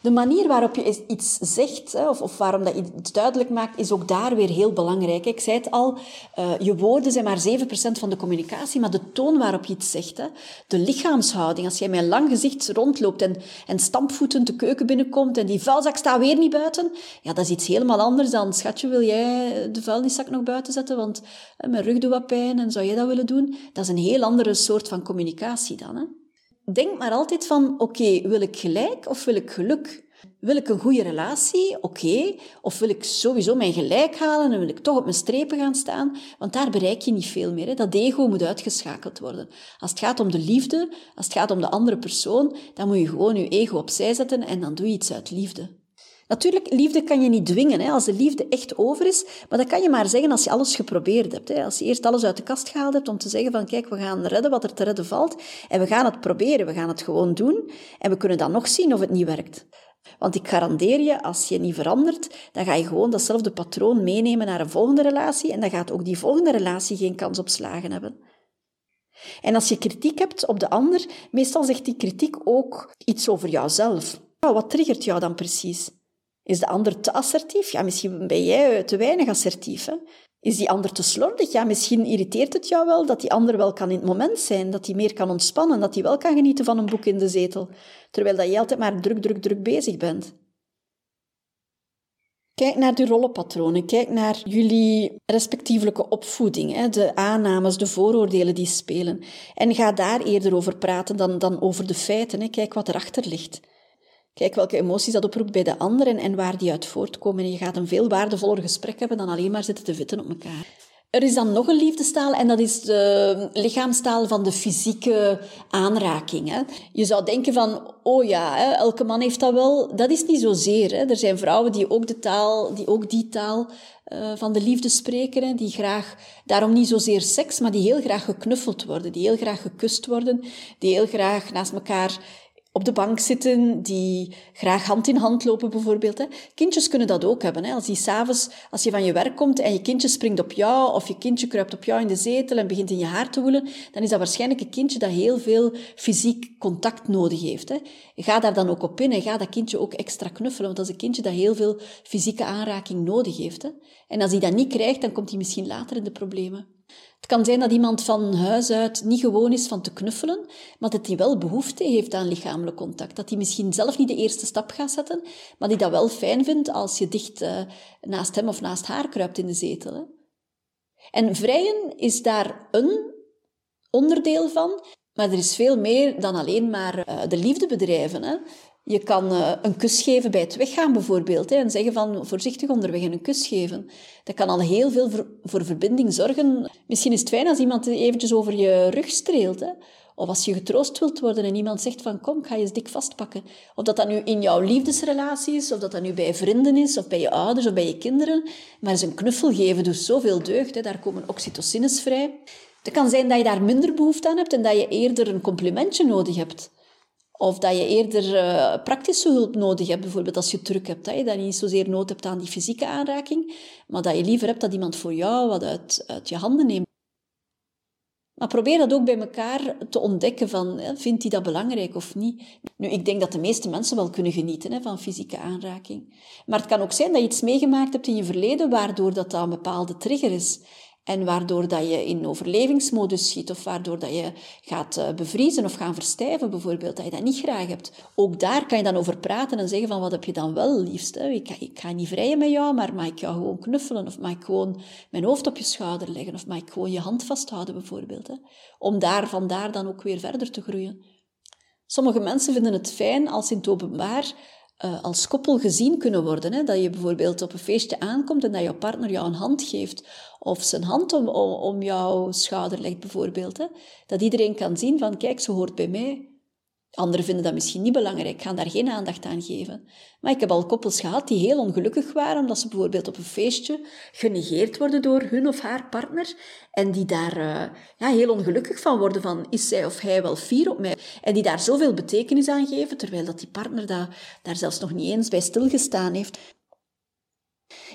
De manier waarop je iets zegt, of, waarom dat je iets duidelijk maakt, is ook daar weer heel belangrijk. Ik zei het al, uh, je woorden zijn maar 7% van de communicatie, maar de toon waarop je iets zegt, de lichaamshouding, als jij met een lang gezicht rondloopt en, en stampvoetend de keuken binnenkomt en die vuilzak staat weer niet buiten, ja, dat is iets helemaal anders dan, schatje, wil jij de vuilniszak nog buiten zetten, want mijn rug doet wat pijn en zou jij dat willen doen? Dat is een heel andere soort van communicatie dan. Denk maar altijd van, oké, wil ik gelijk of wil ik geluk? Wil ik een goede relatie? Oké. Of wil ik sowieso mijn gelijk halen en wil ik toch op mijn strepen gaan staan? Want daar bereik je niet veel meer. Hè? Dat ego moet uitgeschakeld worden. Als het gaat om de liefde, als het gaat om de andere persoon, dan moet je gewoon je ego opzij zetten en dan doe je iets uit liefde. Natuurlijk, liefde kan je niet dwingen. Hè, als de liefde echt over is. Maar dat kan je maar zeggen als je alles geprobeerd hebt. Hè. Als je eerst alles uit de kast gehaald hebt om te zeggen van kijk, we gaan redden wat er te redden valt. En we gaan het proberen, we gaan het gewoon doen. En we kunnen dan nog zien of het niet werkt. Want ik garandeer je, als je niet verandert, dan ga je gewoon datzelfde patroon meenemen naar een volgende relatie. En dan gaat ook die volgende relatie geen kans op slagen hebben. En als je kritiek hebt op de ander, meestal zegt die kritiek ook iets over jouzelf. Wat triggert jou dan precies? Is de ander te assertief? Ja, misschien ben jij te weinig assertief. Hè? Is die ander te slordig? Ja, misschien irriteert het jou wel dat die ander wel kan in het moment zijn, dat hij meer kan ontspannen, dat hij wel kan genieten van een boek in de zetel, terwijl dat jij altijd maar druk, druk, druk bezig bent. Kijk naar de rollenpatronen, kijk naar jullie respectievelijke opvoeding, de aannames, de vooroordelen die spelen. En ga daar eerder over praten dan, dan over de feiten. Kijk wat erachter ligt. Kijk welke emoties dat oproept bij de anderen en waar die uit voortkomen. En je gaat een veel waardevoller gesprek hebben dan alleen maar zitten te vitten op elkaar. Er is dan nog een liefdestaal en dat is de lichaamstaal van de fysieke aanraking. Je zou denken van, oh ja, hè, elke man heeft dat wel. Dat is niet zozeer. Hè. Er zijn vrouwen die ook, de taal, die, ook die taal uh, van de liefde spreken, die graag, daarom niet zozeer seks, maar die heel graag geknuffeld worden, die heel graag gekust worden, die heel graag naast elkaar op de bank zitten, die graag hand in hand lopen bijvoorbeeld. Hè. Kindjes kunnen dat ook hebben. Hè. Als, die s'avonds, als je van je werk komt en je kindje springt op jou of je kindje kruipt op jou in de zetel en begint in je haar te woelen, dan is dat waarschijnlijk een kindje dat heel veel fysiek contact nodig heeft. Hè. Ga daar dan ook op in en ga dat kindje ook extra knuffelen, want dat is een kindje dat heel veel fysieke aanraking nodig heeft. Hè. En als hij dat niet krijgt, dan komt hij misschien later in de problemen. Het kan zijn dat iemand van huis uit niet gewoon is van te knuffelen, maar dat hij wel behoefte heeft aan lichamelijk contact. Dat hij misschien zelf niet de eerste stap gaat zetten, maar die dat wel fijn vindt als je dicht uh, naast hem of naast haar kruipt in de zetel. Hè. En vrijen is daar een onderdeel van, maar er is veel meer dan alleen maar uh, de liefde bedrijven. Hè. Je kan uh, een kus geven bij het weggaan bijvoorbeeld. Hè, en zeggen van voorzichtig onderweg en een kus geven. Dat kan al heel veel voor, voor, verbinding zorgen. Misschien is het fijn als iemand eventjes over je rug streelt. Hè. Of als je getroost wilt worden en iemand zegt van kom, ga je eens dik vastpakken. Of dat dat nu in jouw liefdesrelatie is, of dat dat nu bij vrienden is, of bij je ouders, of bij je kinderen. Maar eens een knuffel geven doet zoveel deugd. Hè. Daar komen oxytocines vrij. Het kan zijn dat je daar minder behoefte aan hebt en dat je eerder een complimentje nodig hebt. Of dat je eerder uh, praktische hulp nodig hebt, bijvoorbeeld als je druk hebt. Dat je niet zozeer nood hebt aan die fysieke aanraking, maar dat je liever hebt dat iemand voor jou wat uit, uit je handen neemt. Maar probeer dat ook bij elkaar te ontdekken van, hè, vindt hij dat belangrijk of niet? Nu, ik denk dat de meeste mensen wel kunnen genieten hè, van fysieke aanraking. Maar het kan ook zijn dat je iets meegemaakt hebt in je verleden, waardoor dat, dat een bepaalde trigger is. En waardoor dat je in overlevingsmodus schiet, of waardoor dat je gaat eh, bevriezen of gaan verstijven bijvoorbeeld, dat je dat niet graag hebt. Ook daar kan je dan over praten en zeggen van, wat heb je dan wel liefst? Ik, ik ga niet vrijen met jou, maar mag ik jou gewoon knuffelen? Of mag ik gewoon mijn hoofd op je schouder leggen? Of mag ik gewoon je hand vasthouden bijvoorbeeld? Hè? Om daar vandaar dan ook weer verder te groeien. Sommige mensen vinden het fijn als in het openbaar uh, als koppel gezien kunnen worden. Hè? Dat je bijvoorbeeld op een feestje aankomt en dat jouw partner jou een hand geeft. Of zijn hand om, om, om jouw schouder legt bijvoorbeeld. Hè? Dat iedereen kan zien van, kijk, ze hoort bij mij. Anderen vinden dat misschien niet belangrijk, gaan daar geen aandacht aan geven. Maar ik heb al koppels gehad die heel ongelukkig waren, omdat ze bijvoorbeeld op een feestje genegeerd worden door hun of haar partner. En die daar uh, ja, heel ongelukkig van worden, van is zij of hij wel fier op mij? En die daar zoveel betekenis aan geven, terwijl dat die partner daar, daar zelfs nog niet eens bij stilgestaan heeft.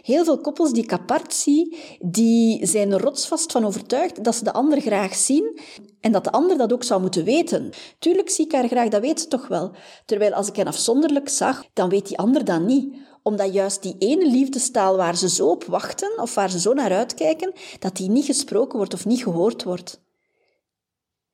Heel veel koppels die ik apart zie, die zijn er rotsvast van overtuigd dat ze de ander graag zien en dat de ander dat ook zou moeten weten. Tuurlijk zie ik haar graag, dat weet ze toch wel. Terwijl als ik hen afzonderlijk zag, dan weet die ander dat niet omdat juist die ene liefdestaal waar ze zo op wachten of waar ze zo naar uitkijken, dat die niet gesproken wordt of niet gehoord wordt.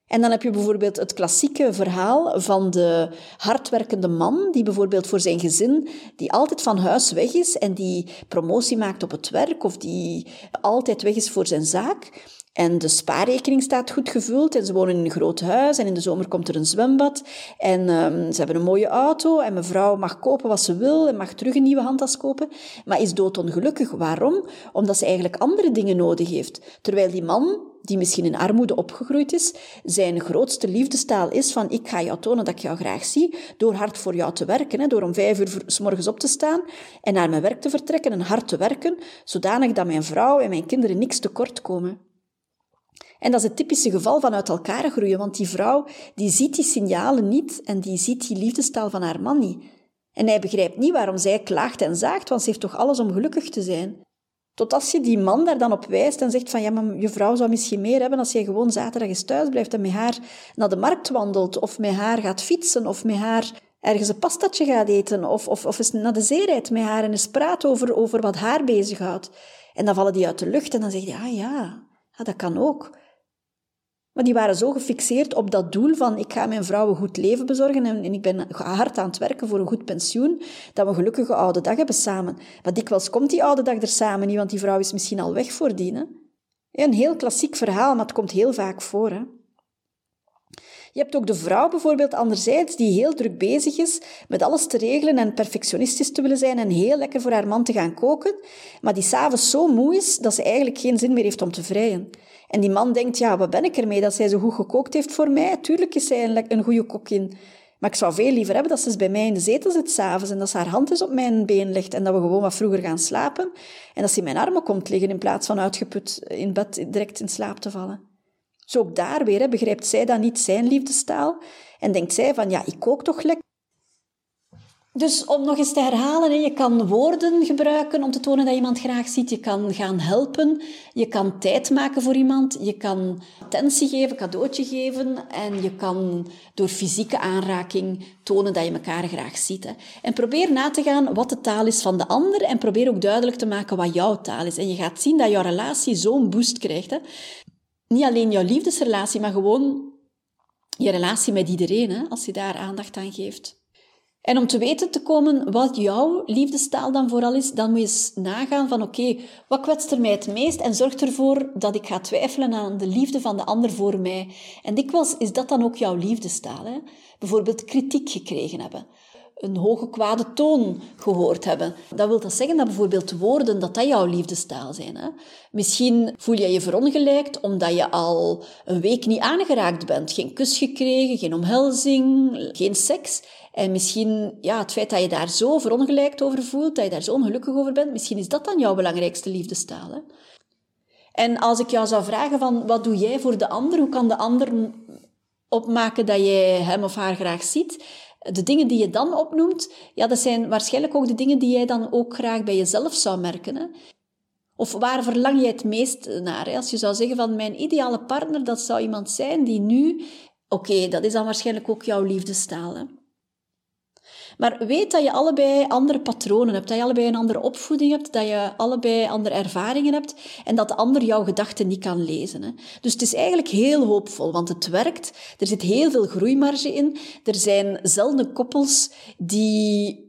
En dan heb je bijvoorbeeld het klassieke verhaal van de hardwerkende man, die bijvoorbeeld voor zijn gezin, die altijd van huis weg is en die promotie maakt op het werk of die altijd weg is voor zijn zaak. En de spaarrekening staat goed gevuld en ze wonen in een groot huis en in de zomer komt er een zwembad en um, ze hebben een mooie auto en mevrouw mag kopen wat ze wil en mag terug een nieuwe handtas kopen, maar is doodongelukkig. Waarom? Omdat ze eigenlijk andere dingen nodig heeft. Terwijl die man, die misschien in armoede opgegroeid is, zijn grootste liefdestaal is van ik ga jou tonen dat ik jou graag zie, door hard voor jou te werken, hè, door om vijf uur s morgens op te staan en naar mijn werk te vertrekken en hard te werken, zodanig dat mijn vrouw en mijn kinderen niks tekort komen. En dat is het typische geval van uit elkaar groeien, want die vrouw die ziet die signalen niet en die ziet die liefdestaal van haar man niet. En hij begrijpt niet waarom zij klaagt en zaagt, want ze heeft toch alles om gelukkig te zijn. Tot als je die man daar dan op wijst en zegt van ja, maar je vrouw zou misschien meer hebben als jij gewoon zaterdag eens thuis blijft en met haar naar de markt wandelt, of met haar gaat fietsen, of met haar ergens een pastatje gaat eten, of, of, of naar de zee met haar en eens praat over, over wat haar bezighoudt. En dan vallen die uit de lucht en dan zeg je, ah ja, ja dat kan ook. Maar die waren zo gefixeerd op dat doel van ik ga mijn vrouw een goed leven bezorgen en, en ik ben hard aan het werken voor een goed pensioen, dat we een gelukkige oude dag hebben samen. Maar dikwijls komt die oude dag er samen niet, want die vrouw is misschien al weg voordien. Hè? Een heel klassiek verhaal, maar het komt heel vaak voor. Hè? Je hebt ook de vrouw bijvoorbeeld anderzijds, die heel druk bezig is met alles te regelen en perfectionistisch te willen zijn en heel lekker voor haar man te gaan koken, maar die s'avonds zo moe is dat ze eigenlijk geen zin meer heeft om te vrijen. En die man denkt, ja, wat ben ik ermee dat zij zo goed gekookt heeft voor mij? Tuurlijk is zij een, een goede kokkin. Maar ik zou veel liever hebben dat ze bij mij in de zetel zit s'avonds en dat ze haar hand eens op mijn been legt en dat we gewoon wat vroeger gaan slapen en dat ze in mijn armen komt liggen in plaats van uitgeput in bed direct in slaap te vallen. Zo ook daar weer, begrijpt zij dan niet zijn liefdestaal en denkt zij van, ja, ik kook toch lekker. Dus om nog eens te herhalen, je kan woorden gebruiken om te tonen dat iemand graag ziet. Je kan gaan helpen. Je kan tijd maken voor iemand. Je kan attentie geven, cadeautje geven. En je kan door fysieke aanraking tonen dat je elkaar graag ziet. En probeer na te gaan wat de taal is van de ander. En probeer ook duidelijk te maken wat jouw taal is. En je gaat zien dat jouw relatie zo'n boost krijgt. Niet alleen jouw liefdesrelatie, maar gewoon je relatie met iedereen, als je daar aandacht aan geeft. En om te weten te komen wat jouw liefdestaal dan vooral is, dan moet je eens nagaan van oké, wat kwetst er mij het meest en zorgt ervoor dat ik ga twijfelen aan de liefde van de ander voor mij. En dikwijls is dat dan ook jouw liefdestaal. Hè? Bijvoorbeeld kritiek gekregen hebben een hoge kwade toon gehoord hebben. Dat wil dat zeggen dat bijvoorbeeld woorden, dat dat jouw liefdestaal zijn. Hè? Misschien voel je je verongelijkt omdat je al een week niet aangeraakt bent. Geen kus gekregen, geen omhelzing, geen seks. En misschien, ja, het feit dat je daar zo verongelijkt over voelt, dat je daar zo ongelukkig over bent, misschien is dat dan jouw belangrijkste liefdestaal. Hè? En als ik jou zou vragen van, wat doe jij voor de ander? Hoe kan de ander opmaken dat jij hem of haar graag ziet? De dingen die je dan opnoemt, ja, dat zijn waarschijnlijk ook de dingen die jij dan ook graag bij jezelf zou merken. Hè? Of waar verlang jij het meest naar? Als je zou zeggen van mijn ideale partner, dat zou iemand zijn die nu... Oké, dat is dan waarschijnlijk ook jouw liefdestaal. Hè? Maar weet dat je allebei andere patronen hebt, dat je allebei een andere opvoeding hebt, dat je allebei andere ervaringen hebt en dat de ander jouw gedachten niet kan lezen. Hè. Dus het is eigenlijk heel hoopvol, want het werkt. Er zit heel veel groeimarge in. Er zijn zelden koppels die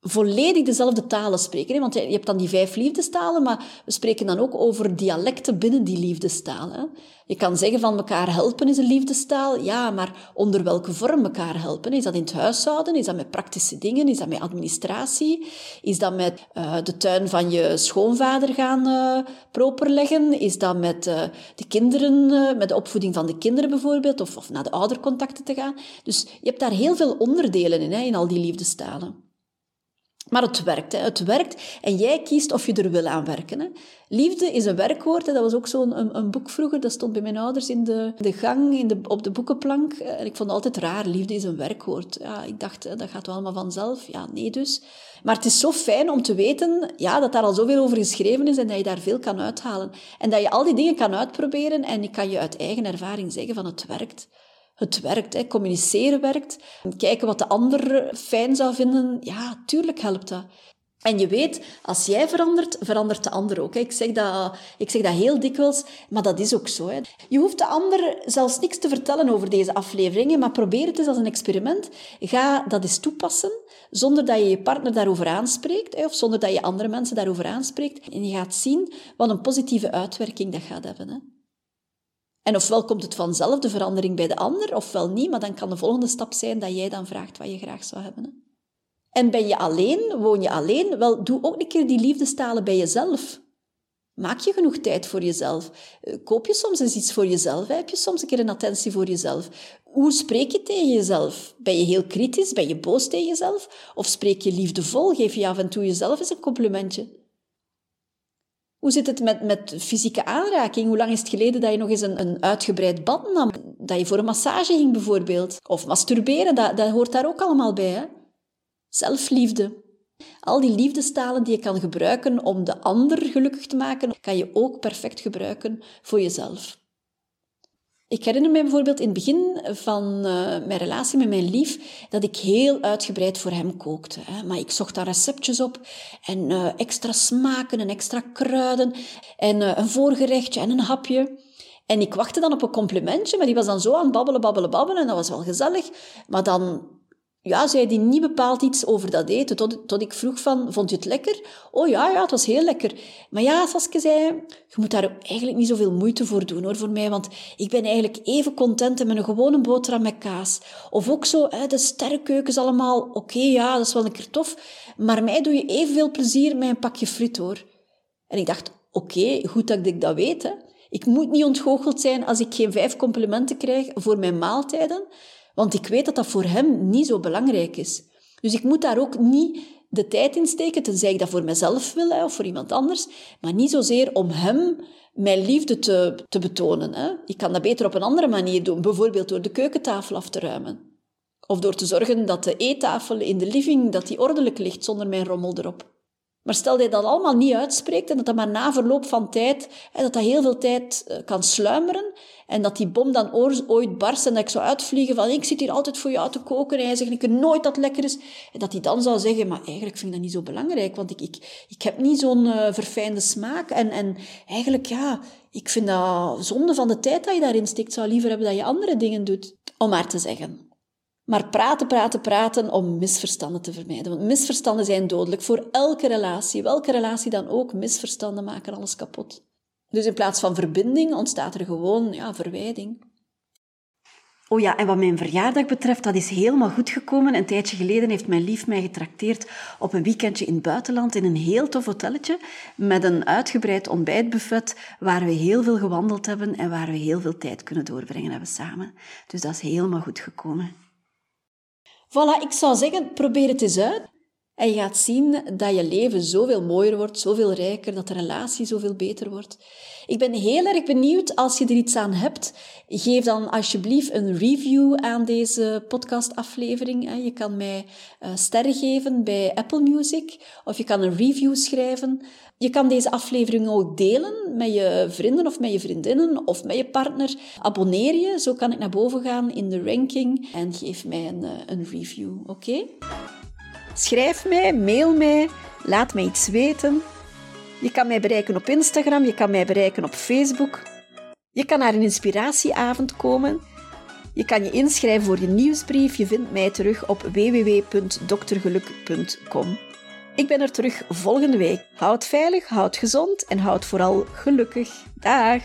volledig dezelfde talen spreken. Hè? Want je hebt dan die vijf liefdestalen, maar we spreken dan ook over dialecten binnen die liefdestalen. Je kan zeggen van elkaar helpen is een liefdestaal, ja, maar onder welke vorm elkaar helpen? Is dat in het huishouden? Is dat met praktische dingen? Is dat met administratie? Is dat met uh, de tuin van je schoonvader gaan uh, properleggen? Is dat met uh, de kinderen, met de opvoeding van de kinderen bijvoorbeeld, of, of naar de oudercontacten te gaan? Dus je hebt daar heel veel onderdelen in, hè, in al die liefdestalen. Maar het werkt, hè. het werkt en jij kiest of je er wil aan werken. Hè. Liefde is een werkwoord, hè. dat was ook zo'n een, een, boek vroeger, dat stond bij mijn ouders in de, de gang, in de, op de boekenplank. En ik vond altijd raar, liefde is een werkwoord. Ja, ik dacht, dat gaat wel allemaal vanzelf. Ja, nee dus. Maar het is zo fijn om te weten ja, dat daar al zoveel over geschreven is en dat je daar veel kan uithalen. En dat je al die dingen kan uitproberen en ik kan je uit eigen ervaring zeggen van het werkt. Het werkt, hè. communiceren werkt. Kijken wat de ander fijn zou vinden, ja, tuurlijk helpt dat. En je weet, als jij verandert, verandert de ander ook. Ik zeg dat, ik zeg dat heel dikwijls, maar dat is ook zo. Je hoeft de ander zelfs niks te vertellen over deze afleveringen, maar probeer het eens als een experiment. Ga dat eens toepassen, zonder dat je je partner daarover aanspreekt, of zonder dat je andere mensen daarover aanspreekt. En je gaat zien wat een positieve uitwerking dat gaat hebben. En ofwel komt het vanzelf, de verandering bij de ander, ofwel niet, maar dan kan de volgende stap zijn dat jij dan vraagt wat je graag zou hebben. En ben je alleen, woon je alleen, wel, doe ook een keer die liefdestalen bij jezelf. Maak je genoeg tijd voor jezelf? Eh, koop je soms eens iets voor jezelf? Heb je soms een keer een attentie voor jezelf? Hoe spreek je tegen jezelf? Ben je heel kritisch? Ben je boos tegen jezelf? Of spreek je liefdevol? Geef je af en toe jezelf eens een complimentje? Hoe zit het met, met fysieke aanraking? Hoe lang is het geleden dat je nog eens een, een uitgebreid bad nam? Dat je voor een massage ging bijvoorbeeld? Of masturberen, dat, dat hoort daar ook allemaal bij. Hè? Zelfliefde. Al die liefdestalen die je kan gebruiken om de ander gelukkig te maken, kan je ook perfect gebruiken voor jezelf. Ik herinner me bijvoorbeeld in het begin van uh, mijn relatie met mijn lief dat ik heel uitgebreid voor hem kookte. Maar ik zocht daar receptjes op en uh, extra smaken en extra kruiden en uh, een voorgerechtje en een hapje. En ik wachtte dan op een complimentje, maar die was dan zo aan babbelen, babbelen, babbelen en dat was wel gezellig. Maar dan ja, zei die niet bepaald iets over dat eten. Tot, tot ik vroeg van, vond je het lekker? Oh ja, ja, het was heel lekker. Maar ja, Saske zei, je moet daar eigenlijk niet zoveel moeite voor doen hoor, voor mij. Want ik ben eigenlijk even content met een gewone boterham met kaas. Of ook zo, hè, de sterrenkeukens allemaal. Oké, ja, dat is wel een keer tof. Maar mij doe je evenveel plezier met een pakje friet hoor. En ik dacht, oké, goed dat ik dat weet. Hè. Ik moet niet ontgoocheld zijn als ik geen vijf complimenten krijg voor mijn maaltijden. Want ik weet dat dat voor hem niet zo belangrijk is. Dus ik moet daar ook niet de tijd in steken, tenzij ik dat voor mezelf wil hè, of voor iemand anders, maar niet zozeer om hem mijn liefde te, te betonen. Hè. Ik kan dat beter op een andere manier doen, bijvoorbeeld door de keukentafel af te ruimen. Of door te zorgen dat de eettafel in de living dat die ordelijk ligt zonder mijn rommel erop. Maar stel dat je dat allemaal niet uitspreekt en dat dat maar na verloop van tijd, hè, dat dat heel veel tijd eh, kan sluimeren en dat die bom dan ooit barst en dat ik zou uitvliegen van ik zit hier altijd voor jou te koken en hij zegt ik nooit dat lekker is. En dat hij dan zou zeggen, maar eigenlijk vind ik dat niet zo belangrijk, want ik, ik, ik heb niet zo'n uh, verfijnde smaak. En, en eigenlijk, ja, ik vind dat zonde van de tijd dat je daarin steekt. zou liever hebben dat je andere dingen doet. Om maar te zeggen. Maar praten, praten, praten om misverstanden te vermijden. Want misverstanden zijn dodelijk voor elke relatie. Welke relatie dan ook, misverstanden maken alles kapot. Dus in plaats van verbinding ontstaat er gewoon ja, verwijding. Oh ja, en wat mijn verjaardag betreft, dat is helemaal goed gekomen. Een tijdje geleden heeft mijn lief mij getrakteerd op een weekendje in het buitenland in een heel tof hotelletje met een uitgebreid ontbijtbuffet waar we heel veel gewandeld hebben en waar we heel veel tijd kunnen doorbrengen hebben samen. Dus dat is helemaal goed gekomen. Voilà, ik zou zeggen, probeer het eens uit. En je gaat zien dat je leven zoveel mooier wordt, zoveel rijker, dat de relatie zoveel beter wordt. Ik ben heel erg benieuwd, als je er iets aan hebt, geef dan alsjeblieft een review aan deze podcastaflevering. Je kan mij eh, sterren geven bij Apple Music, of je kan een review schrijven. Je kan deze aflevering ook delen met je vrienden of met je vriendinnen of met je partner. Abonneer je, zo kan ik naar boven gaan in de ranking en geef mij een, eh, een review, oké? Schrijf mij, mail mij, laat mij iets weten. Je kan mij bereiken op Instagram, je kan mij bereiken op Facebook. Je kan naar een inspiratieavond komen. Je kan je inschrijven voor je nieuwsbrief. Je vindt mij terug op www.doktergeluk.com. Ik ben er terug volgende week. Houd veilig, houd gezond en houd vooral gelukkig. Dag!